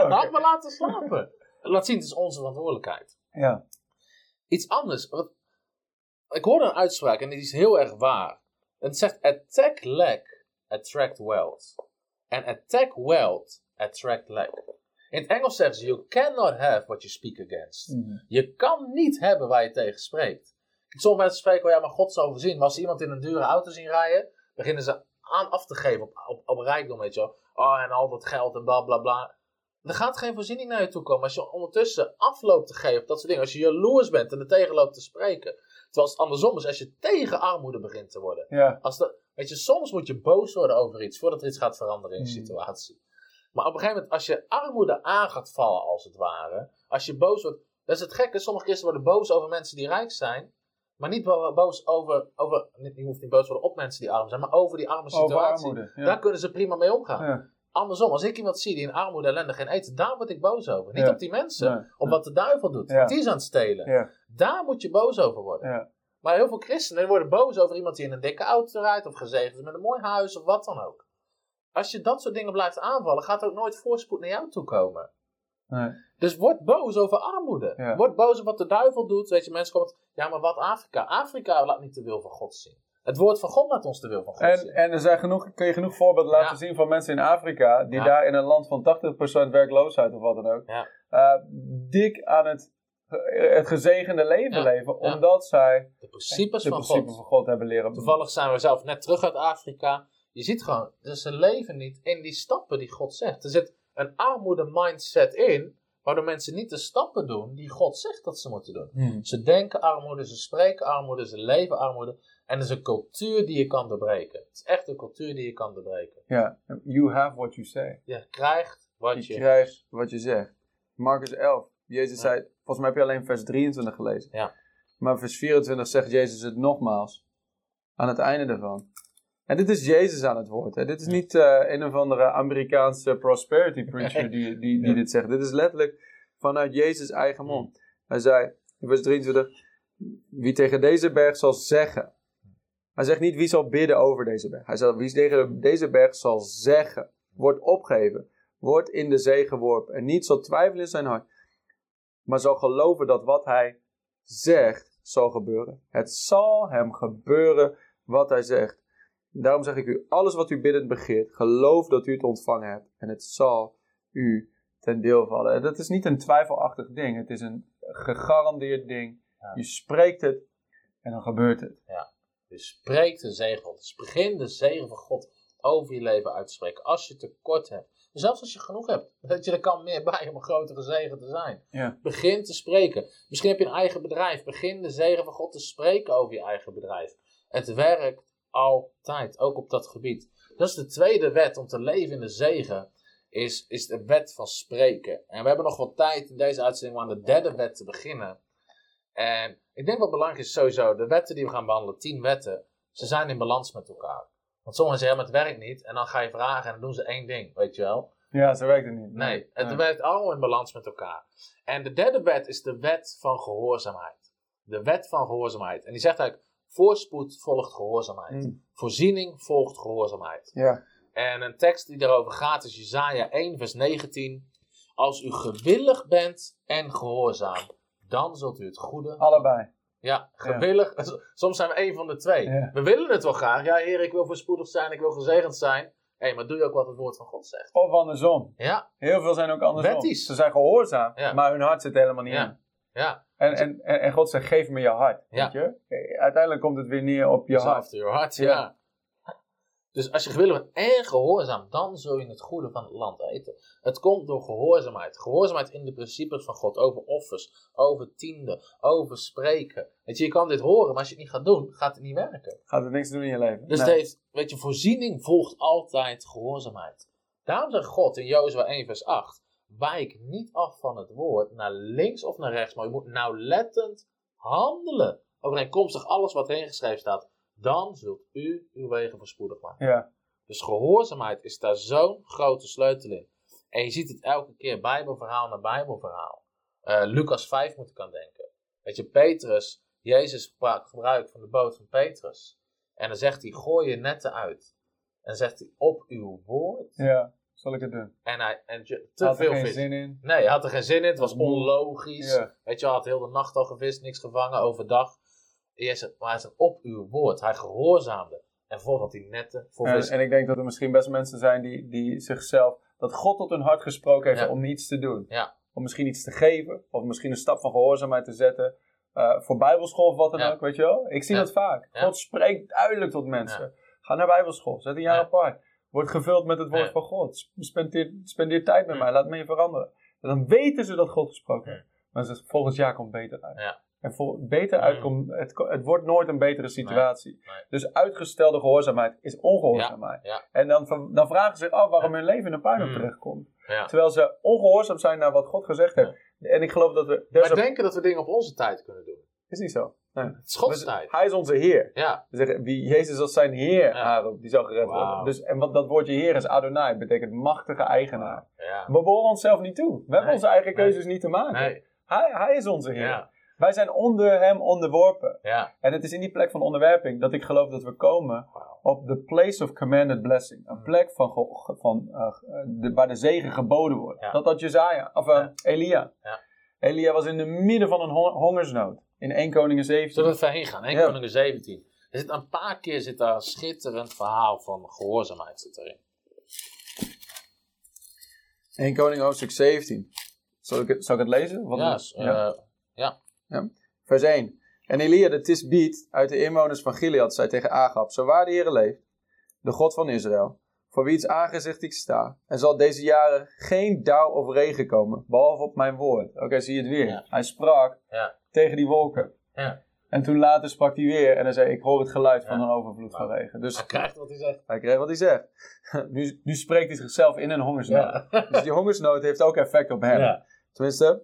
Speaker 2: Had me laten slapen. Laat zien, het is onze verantwoordelijkheid.
Speaker 3: Ja.
Speaker 2: Iets anders. Wat, ik hoorde een uitspraak en die is heel erg waar. Het zegt, attack lack, attract wealth. En attack wealth, attract lack. In het Engels zeggen ze, you cannot have what you speak against.
Speaker 3: Mhm.
Speaker 2: Je kan niet hebben waar je tegen spreekt. Sommige mensen spreken wel, ja, maar God zal voorzien. Maar als ze iemand in een dure auto zien rijden, beginnen ze aan af te geven op, op, op rijkdom, weet je wel. Oh, en al dat geld en bla bla bla. Er gaat geen voorziening naar je toe komen. Als je ondertussen afloopt te geven op dat soort dingen. Als je jaloers bent en er tegen loopt te spreken. Terwijl het andersom is, als je tegen armoede begint te worden.
Speaker 3: Ja.
Speaker 2: Als dat, weet je, soms moet je boos worden over iets voordat er iets gaat veranderen in je
Speaker 3: Hmm.
Speaker 2: situatie. Maar op een gegeven moment, als je armoede aan gaat vallen, als het ware. Als je boos wordt. Dat is het gekke. Sommige christenen worden boos over mensen die rijk zijn. Maar niet bo- boos over. over niet- je hoeft niet boos te worden op mensen die arm zijn. Maar over die arme situatie.
Speaker 3: armoede. Ja.
Speaker 2: Daar kunnen ze prima mee omgaan.
Speaker 3: Ja.
Speaker 2: Andersom, als ik iemand zie die in armoede ellende geen eten, daar word ik boos over. Niet
Speaker 3: Ja.
Speaker 2: op die mensen,
Speaker 3: Nee.
Speaker 2: op wat de duivel doet. Die is aan het stelen. Daar moet je boos over worden.
Speaker 3: Ja.
Speaker 2: Maar heel veel christenen worden boos over iemand die in een dikke auto rijdt, of gezegend is met een mooi huis, of wat dan ook. Als je dat soort dingen blijft aanvallen, gaat er ook nooit voorspoed naar jou toe komen.
Speaker 3: Nee.
Speaker 2: Dus word boos over armoede.
Speaker 3: Ja.
Speaker 2: Word boos over wat de duivel doet. Weet je, mensen komen, ja, maar wat Afrika? Afrika laat niet de wil van God zien. Het woord van God laat ons de wil van God
Speaker 3: En,
Speaker 2: zien.
Speaker 3: en er zijn genoeg, kun je genoeg voorbeelden laten
Speaker 2: Ja.
Speaker 3: zien van mensen in Afrika die
Speaker 2: Ja.
Speaker 3: daar in een land van 80% werkloosheid of wat dan ook, eh, dik aan het, het gezegende leven leven, omdat zij
Speaker 2: de principes
Speaker 3: de
Speaker 2: van
Speaker 3: principes
Speaker 2: God.
Speaker 3: van God hebben leren.
Speaker 2: Toevallig zijn we zelf net terug uit Afrika. Je ziet gewoon, ze leven niet in die stappen die God zegt. Er zit een armoede mindset in, Waardoor mensen niet de stappen doen die God zegt dat ze moeten doen.
Speaker 3: Hmm.
Speaker 2: Ze denken armoede, ze spreken armoede, ze leven armoede. En het is een cultuur die je kan doorbreken. Het is echt een cultuur die je kan doorbreken.
Speaker 3: Ja, you have what you say.
Speaker 2: Je krijgt wat
Speaker 3: Je
Speaker 2: je...
Speaker 3: krijgt wat je zegt. Marcus 11. Jezus
Speaker 2: Ja.
Speaker 3: zei, volgens mij heb je alleen vers 23 gelezen.
Speaker 2: Ja.
Speaker 3: Maar vers 24 zegt Jezus het nogmaals. Aan het einde daarvan. En dit is Jezus aan het woord. Hè? Dit is niet eh, een of andere Amerikaanse prosperity preacher die, die, die dit zegt. Dit is letterlijk vanuit Jezus' eigen mond. Hij zei in vers 23: Wie tegen deze berg zal zeggen. Hij zegt niet wie zal bidden over deze berg. Hij zegt wie tegen deze berg zal zeggen. Wordt opgegeven. Wordt in de zee geworpen. En niet zal twijfelen in zijn hart. Maar zal geloven dat wat hij zegt zal gebeuren. Het zal hem gebeuren wat hij zegt. Daarom zeg ik u, alles wat u biddend begeert, geloof dat u het ontvangen hebt. En het zal u ten deel vallen. En dat is niet een twijfelachtig ding. Het is een gegarandeerd ding.
Speaker 2: Ja.
Speaker 3: Je spreekt het en dan gebeurt het.
Speaker 2: Dus spreek de zegen van God. Dus begin de zegen van God over je leven uit te spreken. Als je tekort hebt. Zelfs als je genoeg hebt. Weet je, er kan meer bij om een grotere zegen te zijn.
Speaker 3: Ja.
Speaker 2: Begin te spreken. Misschien heb je een eigen bedrijf. Begin de zegen van God te spreken over je eigen bedrijf. Het werkt altijd, ook op dat gebied. Dat is de tweede wet om te leven in de zegen. Is, is de wet van spreken. En we hebben nog wat tijd in deze uitzending om aan de derde wet te beginnen. En ik denk wat belangrijk is sowieso, de wetten die we gaan behandelen, tien wetten, ze zijn in balans met elkaar. Want sommigen zeggen, het werkt niet. En dan ga je vragen en dan doen ze één ding, weet je wel.
Speaker 3: Ja, zo werkt het niet.
Speaker 2: Nee, het
Speaker 3: Nee.
Speaker 2: werkt allemaal in balans met elkaar. En de derde wet is de wet van gehoorzaamheid. De wet van gehoorzaamheid. En die zegt eigenlijk, voorspoed volgt gehoorzaamheid.
Speaker 3: Mm.
Speaker 2: Voorziening volgt gehoorzaamheid.
Speaker 3: Ja.
Speaker 2: En een tekst die daarover gaat is Jezaja 1 vers 19. Als u gewillig bent en gehoorzaam, dan zult u het goede
Speaker 3: Allebei.
Speaker 2: ja, gewillig. Soms zijn we één van de twee.
Speaker 3: Ja.
Speaker 2: We willen het wel graag. Ja, Heer, ik wil voorspoedig zijn, ik wil gezegend zijn. Hé, maar doe je ook wat het woord van God zegt?
Speaker 3: Of andersom.
Speaker 2: Ja,
Speaker 3: Heel veel zijn ook andersom.
Speaker 2: Wettisch.
Speaker 3: Ze zijn gehoorzaam,
Speaker 2: Ja.
Speaker 3: maar hun hart zit helemaal niet
Speaker 2: Ja.
Speaker 3: in.
Speaker 2: Ja.
Speaker 3: En, en, en, en God zegt, geef me je hart. Weet je? Eh, Uiteindelijk komt het weer neer op je
Speaker 2: Dus
Speaker 3: hart.
Speaker 2: after your heart, ja. Dus als je gewillig bent en gehoorzaam, dan zul je het goede van het land eten. Het komt door gehoorzaamheid. Gehoorzaamheid in de principes van God. Over offers, over tienden, over spreken. Weet je, je kan dit horen, maar als je het niet gaat doen, gaat het niet werken.
Speaker 3: Gaat het niks doen in je leven.
Speaker 2: Dus
Speaker 3: Nee.
Speaker 2: heeft, weet je, voorziening volgt altijd gehoorzaamheid. Daarom zegt God in Jozua 1 vers 8, wijk niet af van het woord, naar links of naar rechts, maar je moet nauwlettend handelen. Overeenkomstig alles wat erin geschreven staat, dan zult u uw wegen voorspoedig maken.
Speaker 3: Ja.
Speaker 2: Dus gehoorzaamheid is daar zo'n grote sleutel in. En je ziet het elke keer, bijbelverhaal na bijbelverhaal. Eh, Lucas 5 moet ik aan denken. Weet je, Petrus, Jezus sprak gebruik van de boot van Petrus. En dan zegt hij, gooi je netten uit. En dan zegt hij, op uw woord.
Speaker 3: ja, zal ik het doen?
Speaker 2: En hij, en te
Speaker 3: Had er geen
Speaker 2: vis.
Speaker 3: zin in.
Speaker 2: Nee, hij had er geen zin in, het was onlogisch.
Speaker 3: Ja.
Speaker 2: Weet je, hij had heel de nacht al gevist, niks gevangen, overdag. Zegt, maar hij zegt, op uw woord. Hij gehoorzaamde. En voor had hij netten voor
Speaker 3: En, en ik denk dat er misschien best mensen zijn die, die zichzelf, dat God tot hun hart gesproken heeft
Speaker 2: Ja.
Speaker 3: om iets te doen.
Speaker 2: Ja.
Speaker 3: Om misschien iets te geven, of misschien een stap van gehoorzaamheid te zetten. eh, voor bijbelschool of wat dan
Speaker 2: Ja.
Speaker 3: ook, weet je wel. Ik zie dat vaak. God spreekt duidelijk tot mensen. Ga naar bijbelschool, zet een jaar
Speaker 2: Ja.
Speaker 3: apart. Word gevuld met het woord
Speaker 2: Ja.
Speaker 3: van God. Sp- Spendeer, spendeer tijd met
Speaker 2: Ja.
Speaker 3: mij, laat me je veranderen. En dan weten ze dat God gesproken
Speaker 2: Ja.
Speaker 3: heeft. Maar ze volgend jaar komt beter uit.
Speaker 2: Ja.
Speaker 3: En vol, beter
Speaker 2: Mm.
Speaker 3: uitkomt, het, ko- het wordt nooit een betere situatie.
Speaker 2: Nee.
Speaker 3: Dus uitgestelde gehoorzaamheid is ongehoorzaamheid.
Speaker 2: Ja, ja.
Speaker 3: En dan, dan vragen ze zich af waarom hun leven in een puinhoop
Speaker 2: Mm.
Speaker 3: terechtkomt.
Speaker 2: Ja.
Speaker 3: Terwijl ze ongehoorzaam zijn naar wat God gezegd heeft. En ik geloof dat we...
Speaker 2: Wij
Speaker 3: a-
Speaker 2: denken dat we dingen op onze tijd kunnen doen.
Speaker 3: Is niet zo. Nee.
Speaker 2: Tijd.
Speaker 3: Hij is onze Heer.
Speaker 2: Ja,
Speaker 3: zeggen, wie Jezus als zijn Heer
Speaker 2: Ja.
Speaker 3: die zal gered worden. Dus, en wat, dat woordje Heer is Adonai, betekent machtige eigenaar.
Speaker 2: ja.
Speaker 3: We behoren onszelf niet toe. We hebben onze eigen
Speaker 2: Nee.
Speaker 3: keuzes niet te maken.
Speaker 2: Nee,
Speaker 3: Hij, hij is onze Heer.
Speaker 2: ja,
Speaker 3: Wij zijn onder hem onderworpen.
Speaker 2: ja.
Speaker 3: En het is in die plek van onderwerping dat ik geloof dat we komen op de place of commanded blessing. Een plek van, van, eh, de, waar de zegen geboden wordt.
Speaker 2: Ja.
Speaker 3: Dat had Jezaja, of
Speaker 2: Ja.
Speaker 3: Elia.
Speaker 2: Ja.
Speaker 3: Elia was in het midden van een hon- hongersnood. In 1 Koningen 17.
Speaker 2: Zullen we even heen gaan? 1
Speaker 3: Ja.
Speaker 2: Koningen 17. Er zit een paar keer zit daar een schitterend verhaal van gehoorzaamheid zit erin.
Speaker 3: 1 Koning hoofdstuk 17. Zal ik het, zal ik het lezen? Wat
Speaker 2: Ja,
Speaker 3: is-
Speaker 2: s- eh,
Speaker 3: Vers 1. En Elia de Tisbiet uit de inwoners van Gilead zei tegen Agab, zo waar de Heer leeft, de God van Israël, voor wiens aangezicht ik sta. Er zal deze jaren geen dauw of regen komen, behalve op mijn woord. Oké, zie je het weer.
Speaker 2: Ja.
Speaker 3: Hij sprak
Speaker 2: Ja.
Speaker 3: Tegen die wolken.
Speaker 2: Ja.
Speaker 3: En toen later sprak hij weer en hij zei, ik hoor het geluid van een overvloed van regen. Dus
Speaker 2: Hij krijgt wat hij zegt.
Speaker 3: hij kreeg wat hij zegt. nu, nu spreekt hij zichzelf in een hongersnood. Dus die hongersnood heeft ook effect op hem.
Speaker 2: Ja.
Speaker 3: Tenminste,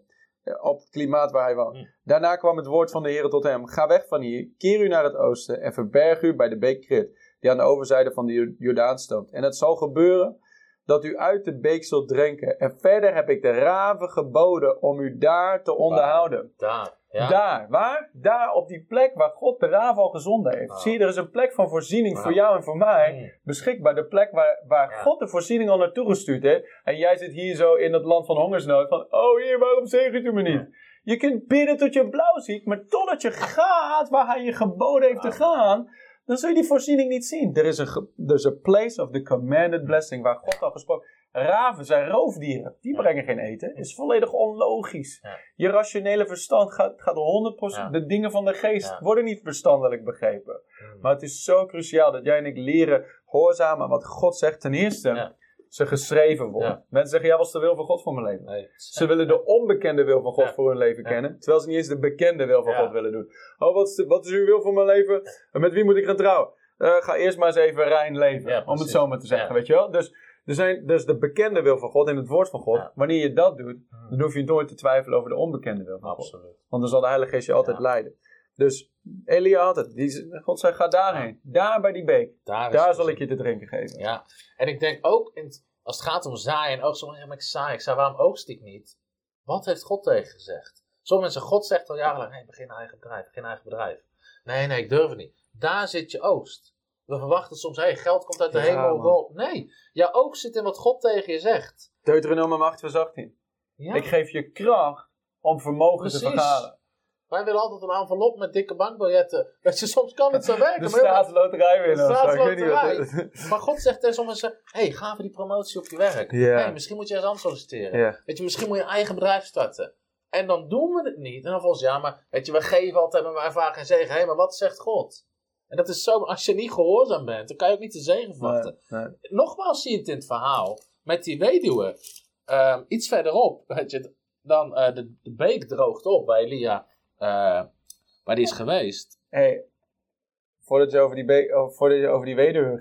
Speaker 3: op het klimaat waar hij woont.
Speaker 2: Hm.
Speaker 3: Daarna kwam het woord van de Heer tot hem. Ga weg van hier, keer u naar het oosten en verberg u bij de beek Krit, die aan de overzijde van de Jo- Jordaan stoomt. En het zal gebeuren dat u uit de beek zult drinken. En verder heb ik de raven geboden om u daar te onderhouden.
Speaker 2: Daar. Ja.
Speaker 3: Daar, waar? Daar op die plek waar God de raven al gezonden heeft.
Speaker 2: Wauw.
Speaker 3: Zie je, er is een plek van voorziening voor
Speaker 2: Wauw.
Speaker 3: jou en voor mij
Speaker 2: Mm.
Speaker 3: beschikbaar. De plek waar, waar
Speaker 2: Ja.
Speaker 3: God de voorziening al naartoe gestuurd heeft. En jij zit hier zo in het land van hongersnood. Van, oh heer, waarom zegent u me niet? Je kunt bidden tot je blauw ziet. Maar totdat je gaat waar hij je geboden heeft te gaan. Dan zul je die voorziening niet zien. Er is een, place of the commanded blessing. Waar God al gesproken Raven zijn roofdieren. Die brengen geen eten. Is volledig onlogisch. Je rationele verstand gaat, gaat 100%.
Speaker 2: Ja.
Speaker 3: De dingen van de geest worden niet verstandelijk begrepen. Maar het is zo cruciaal dat jij en ik leren gehoorzamen aan wat God zegt. Ten eerste. Ze geschreven worden.
Speaker 2: Ja.
Speaker 3: Mensen zeggen, ja, wat is de wil van God voor mijn leven?
Speaker 2: Nee.
Speaker 3: Ze willen de onbekende wil van God
Speaker 2: Ja.
Speaker 3: voor hun leven kennen. Terwijl ze niet eens de bekende wil van
Speaker 2: Ja.
Speaker 3: God willen doen. Oh, wat is, de- wat is uw wil voor mijn leven? En met wie moet ik gaan trouwen? Eh, ga eerst maar eens even rein leven. Om het zo maar te zeggen, weet je wel? Dus, er zijn, dus de bekende wil van God in het woord van God. Wanneer je dat doet,
Speaker 2: Mm.
Speaker 3: dan hoef je nooit te twijfelen over de onbekende wil van God.
Speaker 2: Absoluut.
Speaker 3: Want dan zal de Heilige Geest je altijd leiden. Dus Elia had het. Die, God zei, ga daarheen. Daar bij die beek.
Speaker 2: Daar,
Speaker 3: zal ik je te drinken geven.
Speaker 2: Ja, en ik denk ook als het gaat om zaaien en ja, maar ik zaai. Ik zei, waarom oogst ik niet? Wat heeft God tegen gezegd? Sommige mensen, God zegt al jarenlang, nee, begin een eigen bedrijf, begin een eigen bedrijf. Nee, nee, ik durf het niet. Daar zit je oogst. We verwachten soms, hey, geld komt uit de
Speaker 3: Ja,
Speaker 2: hemel.
Speaker 3: man.
Speaker 2: Nee, jouw oogst zit in wat God tegen je zegt.
Speaker 3: Deuteronomium 8 vers 18.
Speaker 2: Ja,
Speaker 3: Ik geef je kracht om vermogen te vergaren.
Speaker 2: Wij willen altijd een envelop met dikke bankbiljetten. Weet je, soms kan het zo werken.
Speaker 3: De staatsloterij winnen.
Speaker 2: De staatsloterij. Maar God zegt tegen sommigen, hé, hey, ga voor die promotie op je werk. Hey, misschien moet je ergens anders solliciteren. Weet je, misschien moet je een eigen bedrijf starten. En dan doen we het niet. En dan volgens ja, maar weet je, we geven altijd, maar wij vragen geen zegen. Hé, maar wat zegt God? En dat is zo, als je niet gehoorzaam bent, dan kan je ook niet de zegen verwachten.
Speaker 3: Nee, nee.
Speaker 2: Nogmaals zie je het in het verhaal met die weduwe. Ehm, iets verderop, weet je, dan eh, de, de beek droogt op bij Elia, eh, waar die is geweest.
Speaker 3: Hey, voordat je over die, be- of voordat je over die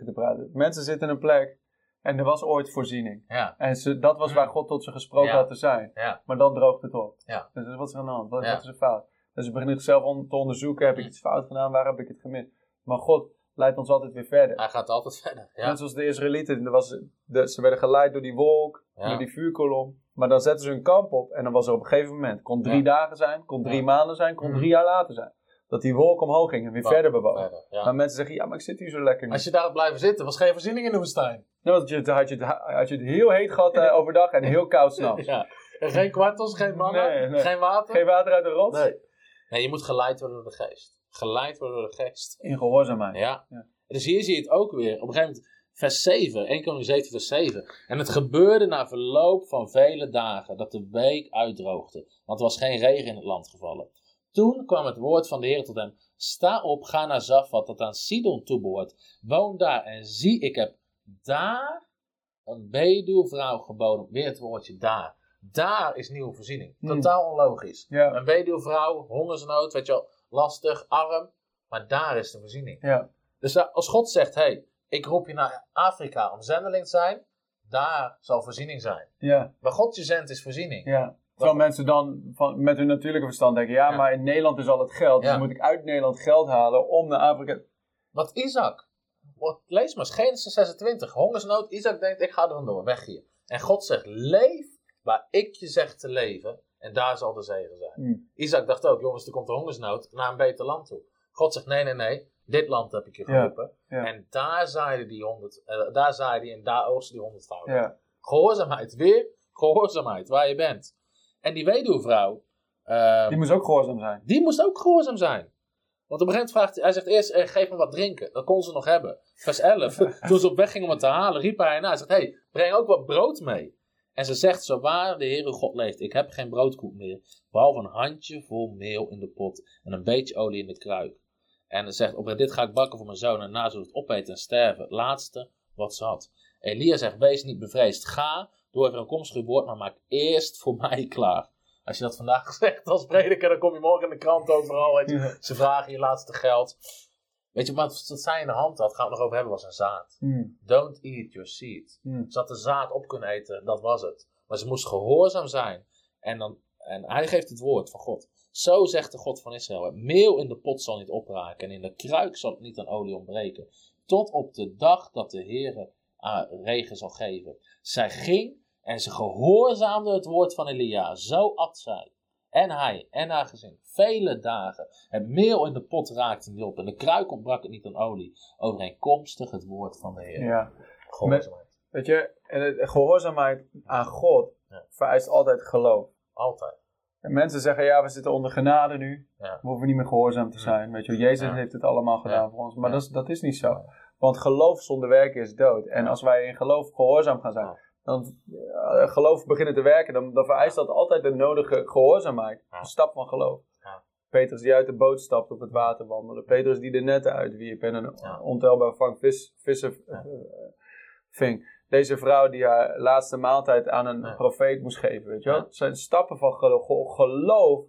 Speaker 3: te praten. Mensen zitten in een plek en er was ooit voorziening.
Speaker 2: Ja,
Speaker 3: En ze, dat was waar God tot ze gesproken
Speaker 2: Ja.
Speaker 3: had te zijn.
Speaker 2: ja,
Speaker 3: Maar dan droogt het op.
Speaker 2: Ja.
Speaker 3: Dus wat is er aan de hand? Wat,
Speaker 2: Ja.
Speaker 3: wat is er fout? Dus ze beginnen zichzelf on- te onderzoeken. Heb ik
Speaker 2: Mm.
Speaker 3: iets fout gedaan? Waar heb ik het gemist? Maar God leidt ons altijd weer verder.
Speaker 2: hij gaat altijd verder. Ja,
Speaker 3: Net zoals de Israëlieten. Er was, de, ze werden geleid door die wolk,
Speaker 2: Ja.
Speaker 3: door die vuurkolom. Maar dan zetten ze hun kamp op. En dan was er op een gegeven moment. Kon drie
Speaker 2: Ja.
Speaker 3: dagen zijn, kon drie
Speaker 2: Ja.
Speaker 3: maanden zijn, kon
Speaker 2: Mm.
Speaker 3: drie jaar later zijn. Dat die wolk omhoog ging en weer verder bewoog.
Speaker 2: verder, ja.
Speaker 3: Maar mensen zeggen, ja, maar ik zit hier zo lekker nu.
Speaker 2: Als je daar had blijven zitten, was geen voorziening in de woestijn.
Speaker 3: Dan had je, het- had, je had je het heel heet gehad eh, overdag en heel koud s'nachts.
Speaker 2: Ja. En geen kwartels, geen mannen,
Speaker 3: Nee, nee.
Speaker 2: geen water.
Speaker 3: Geen water uit de rots?
Speaker 2: Nee. Nee, je moet geleid worden door de geest. Geleid worden door de geest.
Speaker 3: In gehoorzaamheid.
Speaker 2: Ja.
Speaker 3: Ja.
Speaker 2: Dus hier zie je het ook weer. Op een gegeven moment, vers 7, 1 Koning 7, vers 7. En het gebeurde na verloop van vele dagen dat de beek uitdroogde. Want er was geen regen in het land gevallen. Toen kwam het woord van de Heer tot hem. Sta op, ga naar Zafat, dat aan Sidon toebehoort. Woon daar en zie, ik heb daar een weduwvrouw geboden. Weer het woordje daar. Daar is nieuwe voorziening.
Speaker 3: Hmm.
Speaker 2: Totaal onlogisch.
Speaker 3: Ja.
Speaker 2: Een weduwvrouw, hongersnood, weet je wel, lastig, arm. Maar daar is de voorziening.
Speaker 3: Ja.
Speaker 2: Dus als God zegt, hé, hey, ik roep je naar Afrika om zendeling te zijn, daar zal voorziening zijn.
Speaker 3: Ja.
Speaker 2: Waar God je zendt is voorziening.
Speaker 3: Ja. Terwijl mensen dan van, met hun natuurlijke verstand denken, ja,
Speaker 2: Ja.
Speaker 3: maar in Nederland is al het geld. Dus
Speaker 2: Ja.
Speaker 3: moet ik uit Nederland geld halen om naar Afrika.
Speaker 2: Wat Isaac, wat, lees maar eens, Genesis 26, hongersnood, Isaac denkt, ik ga er vandoor, weg hier. En God zegt, leef waar ik je zeg te leven, en daar zal de zegen zijn.
Speaker 3: Hmm.
Speaker 2: Isaac dacht ook, jongens, er komt een hongersnood, naar een beter land toe. God zegt, nee, nee, nee, dit land heb ik je geroepen.
Speaker 3: Ja.
Speaker 2: En daar zaaide die honderd, eh, daar zaaide die en daar oogste die honderdvoud.
Speaker 3: Ja.
Speaker 2: Gehoorzaamheid, weer gehoorzaamheid, waar je bent. En die weduwvrouw, eh,
Speaker 3: Die moest ook gehoorzaam zijn.
Speaker 2: die moest ook gehoorzaam zijn. Want op een gegeven moment vraagt hij, hij zegt eerst, eh, geef me wat drinken. Dat kon ze nog hebben. Vers 11, toen ze op weg gingen om het te halen, riep hij na. Hij zegt, hey, breng ook wat brood mee. En ze zegt, zo waar de Heere God leeft, ik heb geen broodkoek meer. Behalve een handje vol meel in de pot en een beetje olie in de kruik. En ze zegt, op dit ga ik bakken voor mijn zoon en na zullen het opeten en sterven. Het laatste wat ze had. Elia zegt, wees niet bevreesd. Ga, doe even een komstig woord, maar maak eerst voor mij klaar. Als je dat vandaag zegt als prediker, dan kom je morgen in de krant overal. Weet je. Ze vragen je laatste geld. Weet je, wat wat zij in de hand had, gaan we het nog over hebben, was een zaad.
Speaker 3: Hmm.
Speaker 2: Don't eat your seed.
Speaker 3: Hmm.
Speaker 2: Ze had de zaad op kunnen eten, dat was het. Maar ze moest gehoorzaam zijn. En, dan, en hij geeft het woord van God. Zo zegt de God van Israël: Het meel in de pot zal niet opraken, en in de kruik zal het niet aan olie ontbreken. Tot op de dag dat de Heer regen zal geven. Zij ging en ze gehoorzaamde het woord van Elia. Zo at zij. En hij en haar gezin. Vele dagen. Het meel in de pot raakte niet op. En de kruik ontbrak het niet aan olie. Overeenkomstig het woord van de Heer.
Speaker 3: Ja.
Speaker 2: Gehoorzaamheid.
Speaker 3: Weet je, gehoorzaamheid aan God
Speaker 2: Ja.
Speaker 3: vereist altijd geloof.
Speaker 2: Altijd.
Speaker 3: En mensen zeggen, ja, we zitten onder genade nu.
Speaker 2: Ja.
Speaker 3: We hoeven niet meer gehoorzaam te zijn. Weet je, Jezus
Speaker 2: Ja.
Speaker 3: heeft het allemaal gedaan voor ons. Maar dat, is, dat is niet zo. Want geloof zonder werken is dood. En als wij in geloof gehoorzaam gaan zijn, dan eh, geloof beginnen te werken, dan, dan vereist dat altijd de nodige gehoorzaamheid. Een stap van geloof.
Speaker 2: Ja.
Speaker 3: Petrus die uit de boot stapt op het water wandelen. Petrus die de netten uitwierp en een ontelbaar vang vis, vissen
Speaker 2: Ja.
Speaker 3: eh, ving. Deze vrouw die haar laatste maaltijd aan een
Speaker 2: Ja.
Speaker 3: profeet moest geven. Weet je wel? Het zijn stappen van gelo- ge- geloof,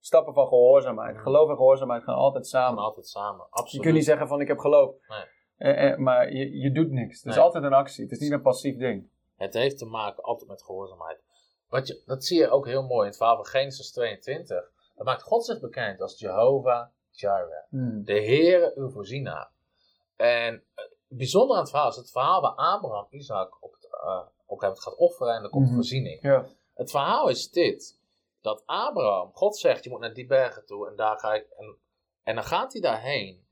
Speaker 3: stappen van gehoorzaamheid. Geloof en gehoorzaamheid gaan altijd
Speaker 2: Samen, altijd samen. Absoluut.
Speaker 3: Je kunt niet zeggen van ik heb geloof.
Speaker 2: Nee.
Speaker 3: Eh, eh, maar je, je doet niks. Het is altijd een actie. Het is niet een passief ding.
Speaker 2: Het heeft te maken altijd met gehoorzaamheid. Wat je, dat zie je ook heel mooi in het verhaal van Genesis 22. Dat maakt God zich bekend als Jehovah Jireh. De Heere uw voorzienaar. En het bijzondere aan het verhaal is het verhaal waar Abraham Isaac op, het, eh, op een gegeven moment gaat offeren en er komt
Speaker 3: Mhm.
Speaker 2: voorziening.
Speaker 3: Ja.
Speaker 2: Het verhaal is dit. Dat Abraham, God zegt je moet naar die bergen toe en daar ga ik. En, en dan gaat hij daarheen.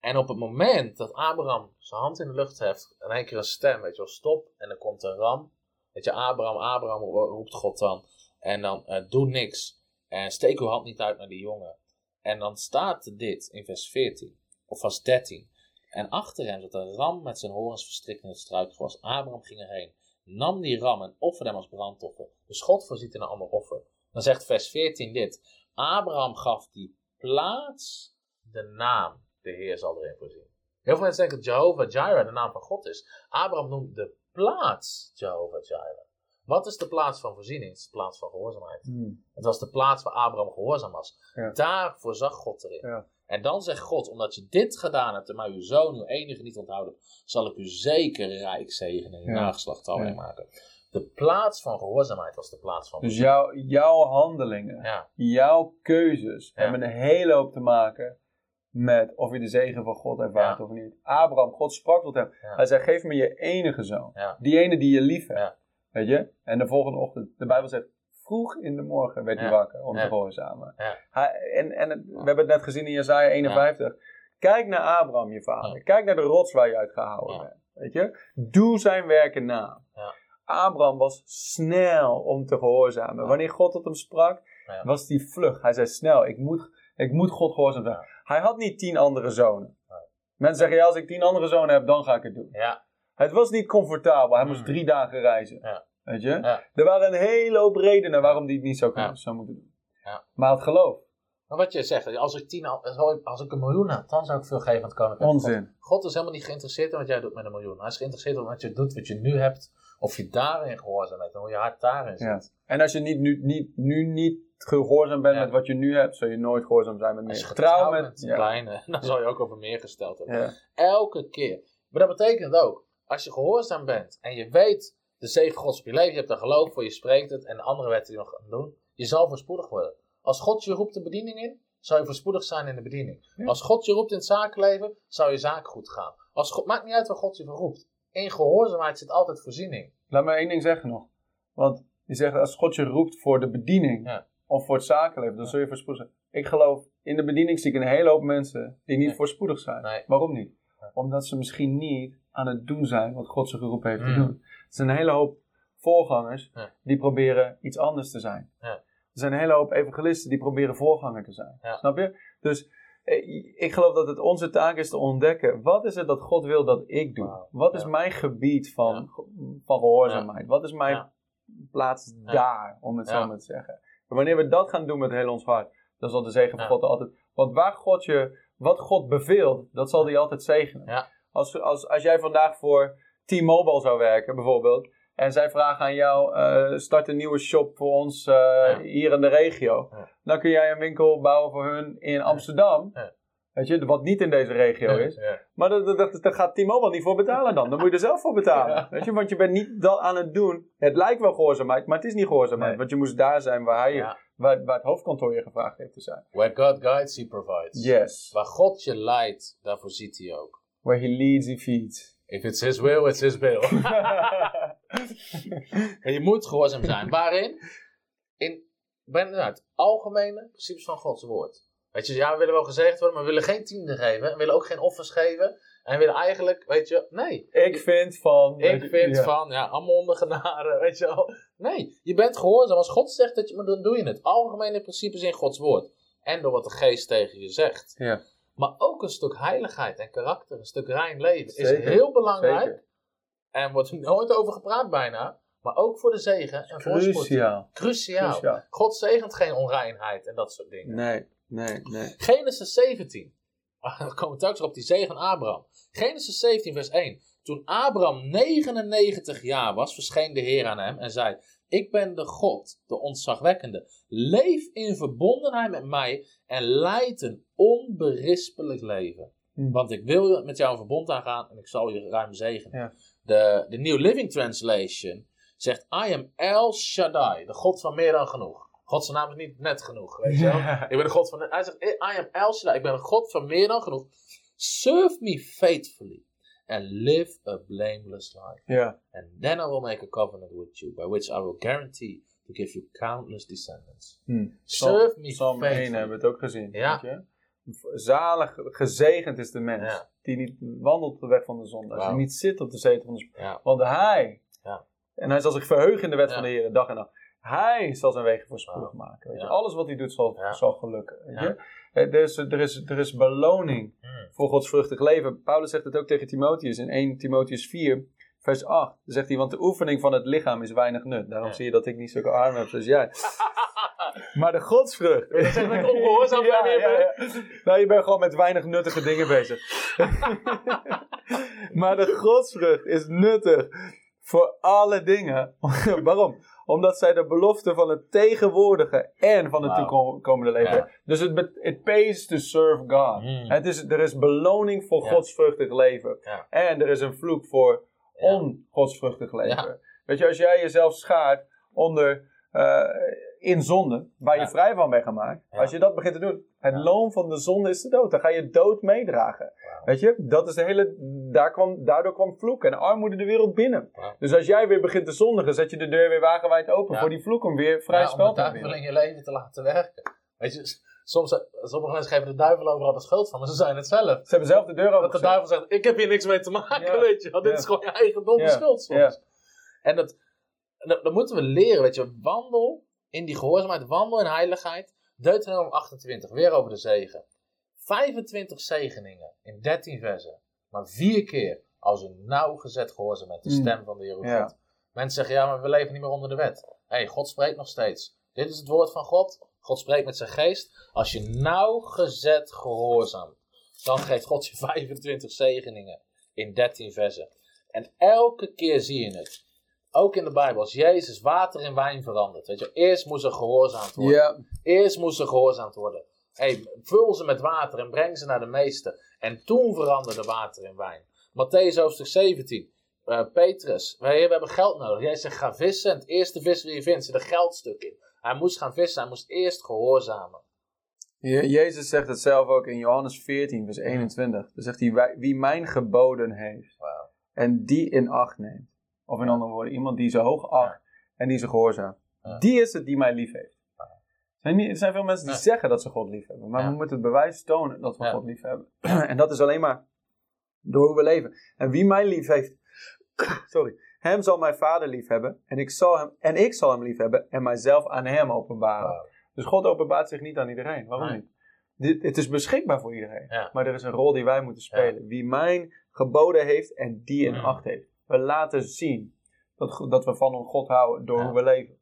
Speaker 2: En op het moment dat Abraham zijn hand in de lucht heft, in één keer een stem, weet je wel, stop. En dan komt een ram. Weet je, Abraham, Abraham ro- roept God dan. En dan eh, doe niks. En steek uw hand niet uit naar die jongen. En dan staat dit in vers 14, of vers 13. En achter hem zat een ram met zijn horens verstrikt in het struikgewas. Abraham ging erheen, nam die ram en offerde hem als brandoffer. Dus God voorziet in een ander offer. Dan zegt vers 14 dit. Abraham gaf die plaats de naam. De Heer zal erin voorzien. Heel veel mensen denken dat Jehovah Jireh de naam van God is. Abraham noemt de plaats Jehovah Jireh. Wat is de plaats van voorziening? Het is de plaats van gehoorzaamheid. Het was de plaats waar Abraham gehoorzaam was.
Speaker 3: Ja.
Speaker 2: Daar voorzag God erin.
Speaker 3: Ja.
Speaker 2: En dan zegt God, omdat je dit gedaan hebt en maar uw zoon, uw enige niet onthouden, zal ik u zeker rijk zegenen en uw
Speaker 3: Ja.
Speaker 2: nageslacht maken. De plaats van gehoorzaamheid was de plaats van
Speaker 3: Dus jouw, jouw handelingen,
Speaker 2: Ja,
Speaker 3: jouw keuzes
Speaker 2: Ja.
Speaker 3: hebben een hele hoop te maken met of je de zegen van God ervaart
Speaker 2: Ja.
Speaker 3: of niet. Abraham, God sprak tot hem. Hij zei, geef me je enige zoon. Die ene die je lief hebt.
Speaker 2: Ja.
Speaker 3: Weet je? En de volgende ochtend, de Bijbel zegt, vroeg in de morgen werd hij wakker om te gehoorzamen. En en het- we hebben het net gezien in Jezaja 51. Kijk naar Abraham, je vader. Kijk naar de rots waar je uit gehouden bent. Weet je? Doe zijn werken na.
Speaker 2: Ja.
Speaker 3: Abraham was snel om te gehoorzamen. Wanneer God tot hem sprak, was hij vlug. Hij zei snel, ik moet, ik moet God gehoorzaam zijn.
Speaker 2: Ja.
Speaker 3: Hij had niet tien andere zonen. Mensen zeggen, ja, als ik tien andere zonen heb, dan ga ik het doen.
Speaker 2: ja,
Speaker 3: Het was niet comfortabel. Hij moest
Speaker 2: Mm.
Speaker 3: drie dagen reizen.
Speaker 2: Ja.
Speaker 3: Weet je?
Speaker 2: Ja.
Speaker 3: Er waren een hele hoop redenen waarom hij het niet zou, kunnen,
Speaker 2: Ja.
Speaker 3: zou moeten doen.
Speaker 2: Ja.
Speaker 3: Maar het geloof.
Speaker 2: maar wat je zegt, als ik, tien, al- als ik een miljoen had, dan zou ik veel geven aan het koninkrijk. God.
Speaker 3: Onzin.
Speaker 2: God is helemaal niet geïnteresseerd in wat jij doet met een miljoen. Hij is geïnteresseerd in wat je doet, wat je nu hebt. Of je daarin gehoorzaam bent en hoe je hart daarin
Speaker 3: Ja.
Speaker 2: zit.
Speaker 3: En als je niet, nu, niet, nu niet gehoorzaam bent met wat je nu hebt, zul je nooit gehoorzaam zijn met
Speaker 2: Als
Speaker 3: meer.
Speaker 2: je
Speaker 3: Trouw
Speaker 2: getrouwd
Speaker 3: met... ja.
Speaker 2: kleine, dan zal je ook over meer gesteld hebben. Elke keer. Maar dat betekent ook, als je gehoorzaam bent en je weet de zegen Gods op je leven, je hebt er geloof voor, je spreekt het en de andere wetten die nog gaan doen, je zal voorspoedig worden. Als God je roept de bediening in, zou je voorspoedig zijn in de bediening.
Speaker 3: Ja.
Speaker 2: Als God je roept in het zakenleven, zou je zaak goed gaan. Als God, maakt niet uit waar God je voor roept. In gehoorzaamheid zit altijd voorziening.
Speaker 3: Laat me één ding zeggen nog. Want je zegt, als God je roept voor de bediening
Speaker 2: Ja.
Speaker 3: of voor het zakenleven, dan zul je voorspoedig zijn. Ik geloof, in de bediening zie ik een hele hoop mensen die niet
Speaker 2: Nee.
Speaker 3: voorspoedig zijn.
Speaker 2: Nee.
Speaker 3: Waarom niet? Omdat ze misschien niet aan het doen zijn wat God ze geroepen heeft te
Speaker 2: Mm.
Speaker 3: doen. Er zijn een hele hoop voorgangers
Speaker 2: Ja.
Speaker 3: die proberen iets anders te zijn.
Speaker 2: Ja.
Speaker 3: Er zijn een hele hoop evangelisten die proberen voorganger te zijn.
Speaker 2: Ja.
Speaker 3: Snap je? Dus eh, ik geloof dat het onze taak is te ontdekken. Wat is het dat God wil dat ik doe? Wat is mijn gebied van, van gehoorzaamheid? Wat is mijn plaats daar, om het zo maar te zeggen? Maar wanneer we dat gaan doen met heel ons hart, dan zal de zegen van. God er altijd... Want waar God je, wat God beveelt, dat zal hij altijd zegenen. Als, als, als jij vandaag voor T-Mobile zou werken, bijvoorbeeld. En zij vragen aan jou, eh, start een nieuwe shop voor ons eh,
Speaker 2: Ja.
Speaker 3: hier in de regio.
Speaker 2: Ja.
Speaker 3: Dan kun jij een winkel bouwen voor hun in Amsterdam.
Speaker 2: Ja.
Speaker 3: Weet je, wat niet in deze regio is. Maar daar dat, gaat T-Mobile niet voor betalen dan. Dan moet je er zelf voor betalen. Weet je, want je bent niet dat aan het doen. Het lijkt wel gehoorzaamheid, maar het is niet gehoorzaamheid.
Speaker 2: Nee.
Speaker 3: Want je moest daar zijn waar, hij, waar, waar het hoofdkantoor je gevraagd heeft te zijn.
Speaker 2: Where God guides, he provides.
Speaker 3: Yes.
Speaker 2: Waar God je leidt, daarvoor ziet hij ook.
Speaker 3: Where he leads, he feeds.
Speaker 2: If it's his will, it's his will. en je moet gehoorzaam zijn. Waarin? In ben, nou, het algemene principes van Gods woord. Weet je, ja, we willen wel gezegd worden, maar we willen geen tiende geven. We willen ook geen offers geven. En we willen eigenlijk, weet je, nee.
Speaker 3: Ik vind van...
Speaker 2: Ik vind
Speaker 3: ja.
Speaker 2: van, ja, allemaal ondergenaren, weet je wel. Nee, je bent gehoorzaam. Als God zegt dat je, maar dan doe je het. Algemene principes in Gods woord. En door wat de geest tegen je zegt.
Speaker 3: Ja,
Speaker 2: Maar ook een stuk heiligheid en karakter, een stuk rein leven is
Speaker 3: Zeker,
Speaker 2: heel belangrijk.
Speaker 3: zeker.
Speaker 2: En wordt er nooit over gepraat bijna. Maar ook voor de zegen en voorspoed.
Speaker 3: Cruciaal.
Speaker 2: Cruciaal.
Speaker 3: Cruciaal.
Speaker 2: God zegent geen onreinheid en dat soort dingen.
Speaker 3: Nee, nee, nee.
Speaker 2: Genesis 17. Ah, Dan komen we telkens op die zegen Abraham. Genesis 17 vers 1. Toen Abraham 99 jaar was, verscheen de Heer aan hem en zei... Ik ben de God, de ontzagwekkende. Leef in verbondenheid met mij en leid een onberispelijk leven.
Speaker 3: Hm.
Speaker 2: Want ik wil met jou een verbond aangaan en ik zal je ruim zegenen.
Speaker 3: Ja.
Speaker 2: De, de New Living Translation zegt... I am El Shaddai, de God van meer dan genoeg. God zijn naam is niet net genoeg, weet je wel. Ik ben de God van... Hij zegt, I am El Shaddai. Ik ben een God van meer dan genoeg. Serve me faithfully. And live a blameless life.
Speaker 3: Ja,
Speaker 2: And then I will make a covenant with you. By which I will guarantee to give you countless descendants.
Speaker 3: hm.
Speaker 2: Serve me
Speaker 3: Psalm 1
Speaker 2: faithfully.
Speaker 3: hebben we het ook gezien.
Speaker 2: Ja.
Speaker 3: Weet je? Zalig, gezegend is de mens.
Speaker 2: Ja.
Speaker 3: Die niet wandelt op de weg van de zonde.
Speaker 2: Wauw.
Speaker 3: Die niet zit op de zetel van de
Speaker 2: Ja.
Speaker 3: Want hij,
Speaker 2: Ja.
Speaker 3: en hij zal zich verheugen in de wet van de Heer, dag en nacht. Hij zal zijn wegen voorspoedig maken. Weet je?
Speaker 2: Ja.
Speaker 3: Alles wat hij doet zal,
Speaker 2: Ja.
Speaker 3: zal gelukken. Weet
Speaker 2: Ja.
Speaker 3: je? Eh, Er, is, er, is, er is beloning
Speaker 2: Hmm.
Speaker 3: voor Gods vruchtig leven. Paulus zegt het ook tegen Timotheus in 1 Timotheus 4, vers 8. Dan zegt hij, want de oefening van het lichaam is weinig nut. Daarom
Speaker 2: Ja.
Speaker 3: zie je dat ik niet zulke armen heb zoals jij. maar de godsvrucht...
Speaker 2: Dat ik ongehoorzaam ben?
Speaker 3: Nou, je bent gewoon met weinig nuttige dingen bezig. maar de godsvrucht is nuttig voor alle dingen. Waarom? Omdat zij de belofte van het tegenwoordige en van het toekomende leven
Speaker 2: Ja.
Speaker 3: Dus het it pays to serve God.
Speaker 2: Mm.
Speaker 3: Het is, er is beloning voor
Speaker 2: Ja.
Speaker 3: godsvruchtig leven.
Speaker 2: Ja.
Speaker 3: En er is een vloek voor ongodsvruchtig leven. Weet je, als jij jezelf schaart onder, eh, in zonde, waar je vrij van bent gemaakt. Als je dat begint te doen, het loon van de zonde is de dood. Dan ga je dood meedragen. Weet je, dat is de hele, daar kwam, daardoor kwam vloek en armoede de wereld binnen. Dus als jij weer begint te zondigen, zet je de deur weer wagenwijd open voor die vloek om weer vrij spel
Speaker 2: om de
Speaker 3: te
Speaker 2: duivel
Speaker 3: winnen.
Speaker 2: in je leven te laten werken. Weet je, soms, eh, sommige mensen geven de duivel overal de schuld van, maar ze zijn het zelf.
Speaker 3: Ze hebben zelf de deur open
Speaker 2: Dat de duivel zegt, ik heb hier niks mee te maken,
Speaker 3: Ja.
Speaker 2: weet je wel. Dit
Speaker 3: Ja.
Speaker 2: is gewoon je eigen domme
Speaker 3: Ja.
Speaker 2: schuld soms.
Speaker 3: Ja.
Speaker 2: En dat, en dat, dat moeten we leren, weet je. Wandel in die gehoorzaamheid, wandel in heiligheid. Deuteronomium 28, weer over de zegen. 25 zegeningen in 13 versen. Maar vier keer als u nauwgezet gehoorzaam bent, de
Speaker 3: Mm.
Speaker 2: stem van de Heer
Speaker 3: Ja.
Speaker 2: God. Mensen zeggen, ja, maar we leven niet meer onder de wet. Hé, hey, God spreekt nog steeds. Dit is het woord van God. God spreekt met zijn geest. Als je nauwgezet gehoorzaamt, dan geeft God je 25 zegeningen in 13 versen. En elke keer zie je het. Ook in de Bijbel, als Jezus water in wijn verandert. Weet je, eerst moest er gehoorzaamd worden.
Speaker 3: Ja,
Speaker 2: Eerst moest er gehoorzaamd worden. Hey, vul ze met water en breng ze naar de meester. En toen veranderde water in wijn. Matthäus hoofdstuk 17. Eh, Petrus, wij we hebben geld nodig. Jij zegt ga vissen. En het eerste vis die je vindt, zit een geldstuk in. Hij moest gaan vissen. Hij moest eerst gehoorzamen.
Speaker 3: Je- Jezus zegt het zelf ook in Johannes 14, vers 21. Dan zegt hij, "Wij- wie mijn geboden heeft en die in acht neemt. Of in andere woorden, iemand die ze hoog acht en die ze gehoorzaamt. Die is het die mij lief heeft. Er zijn, veel mensen die zeggen dat ze God lief hebben. Maar we moeten het bewijs tonen dat we. God lief hebben. en dat is alleen maar door hoe we leven. En wie mij lief heeft, sorry, hem zal mijn vader lief hebben. En ik zal hem, en ik zal hem lief hebben en mijzelf aan hem openbaren. Dus God openbaart zich niet aan iedereen. Waarom
Speaker 2: Nee.
Speaker 3: niet? Dit, het is beschikbaar voor iedereen.
Speaker 2: Ja.
Speaker 3: Maar er is een rol die wij moeten spelen. Wie mijn geboden heeft en die in acht heeft. We laten zien dat, dat we van God houden door
Speaker 2: Ja.
Speaker 3: hoe we leven.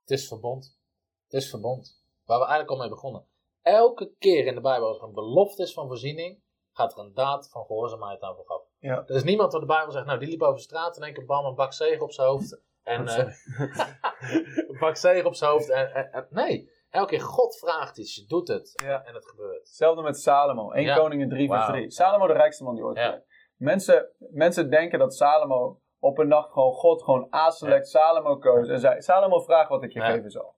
Speaker 2: Het is verbond. Het is verbond. Waar we eigenlijk al mee begonnen. Elke keer in de Bijbel als er een belofte is van voorziening, gaat er een daad van gehoorzaamheid aan vooraf.
Speaker 3: Ja.
Speaker 2: Er is niemand wat de Bijbel zegt, nou die liep over straat en in één keer bam, een bak zegen op zijn hoofd. En, eh, een bak zegen op zijn hoofd. En, en- en- nee, elke keer God vraagt iets, je doet het.
Speaker 3: Ja.
Speaker 2: En het gebeurt.
Speaker 3: Hetzelfde met Salomo. 1
Speaker 2: Ja.
Speaker 3: Koningen 3 vers
Speaker 2: Wauw.
Speaker 3: 3. Salomo de rijkste man die ooit
Speaker 2: Ja.
Speaker 3: Mensen, mensen denken dat Salomo op een nacht gewoon God gewoon a-select Salomo koos. En zei, Salomo vraag wat ik je
Speaker 2: Ja.
Speaker 3: geven zal.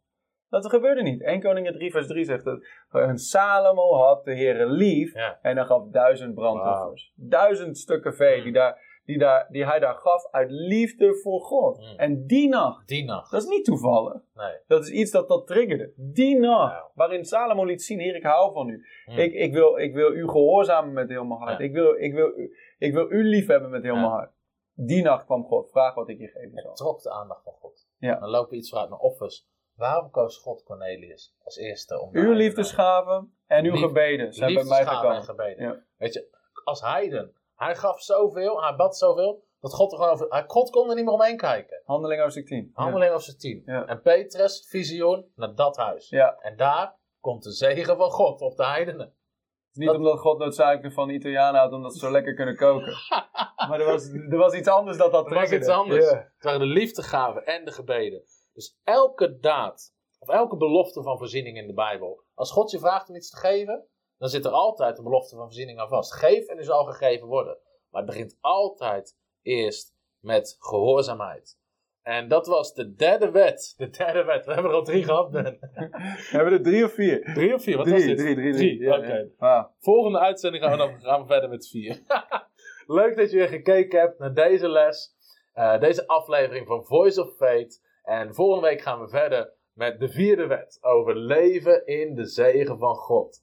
Speaker 3: Dat gebeurde niet. 1 Koningen 3 vers 3 zegt. En Salomo had de Heere lief.
Speaker 2: Ja.
Speaker 3: En hij gaf duizend brandoffers. Duizend stukken vee die, daar, die, daar, die hij daar gaf uit liefde voor God.
Speaker 2: Mm.
Speaker 3: En die nacht,
Speaker 2: Die nacht.
Speaker 3: dat is niet toevallig.
Speaker 2: Nee.
Speaker 3: Dat is iets dat dat triggerde. Die nacht, waarin Salomo liet zien, Heer, ik hou van u.
Speaker 2: Mm.
Speaker 3: Ik, ik, wil, ik wil u gehoorzamen met heel mijn hart.
Speaker 2: Ja.
Speaker 3: Ik, wil, ik, wil, ik wil u lief hebben met heel
Speaker 2: Ja.
Speaker 3: mijn hart. Die nacht kwam God, vraag wat ik je geven
Speaker 2: Het trok de aandacht van God.
Speaker 3: Ja.
Speaker 2: Dan lopen we iets vooruit naar offers. Waarom koos God Cornelius als eerste om
Speaker 3: Uw liefdesgaven en uw
Speaker 2: Lief-
Speaker 3: gebeden zijn bij mij gekomen.
Speaker 2: Weet je, als heiden, hij gaf zoveel, hij bad zoveel, dat God er gewoon over, hij- God kon er niet meer omheen kijken.
Speaker 3: Handeling hoofdstuk 10. Ja.
Speaker 2: Handeling over zijn tien.
Speaker 3: Ja.
Speaker 2: En Petrus, visioen, naar dat huis.
Speaker 3: Ja.
Speaker 2: En daar komt de zegen van God op de heidenen.
Speaker 3: Het is niet
Speaker 2: Dat-
Speaker 3: omdat God noodzakelijk van Italianen houdt omdat ze zo lekker kunnen koken. maar er was, er was iets anders dat dat
Speaker 2: Dat was
Speaker 3: triggerde.
Speaker 2: iets anders. Het waren de liefdegaven en de gebeden. Dus elke daad, of elke belofte van voorziening in de Bijbel. Als God je vraagt om iets te geven, dan zit er altijd een belofte van voorziening aan vast. Geef en er zal gegeven worden. Maar het begint altijd eerst met gehoorzaamheid. En dat was de derde wet. De derde wet. We hebben er al drie gehad, Ben.
Speaker 3: Hebben we er drie of vier?
Speaker 2: Drie of vier? Wat
Speaker 3: drie,
Speaker 2: was dit?
Speaker 3: drie, drie, drie. Ja,
Speaker 2: Oké.
Speaker 3: ja. Wauw.
Speaker 2: Volgende uitzending gaan we, dan, gaan we verder met vier. Leuk dat je weer gekeken hebt naar deze les. eh, deze aflevering van Voice of Faith. En volgende week gaan we verder met de vierde wet. Over leven in de zegen van God.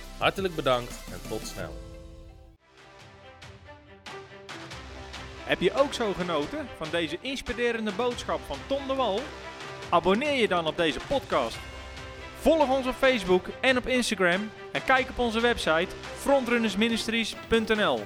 Speaker 2: Hartelijk bedankt en tot snel.
Speaker 1: Heb je ook zo genoten van deze inspirerende boodschap van Tom de Wal? Abonneer je dan op deze podcast. Volg ons op Facebook en op Instagram en kijk op onze website frontrunnersministries.nl.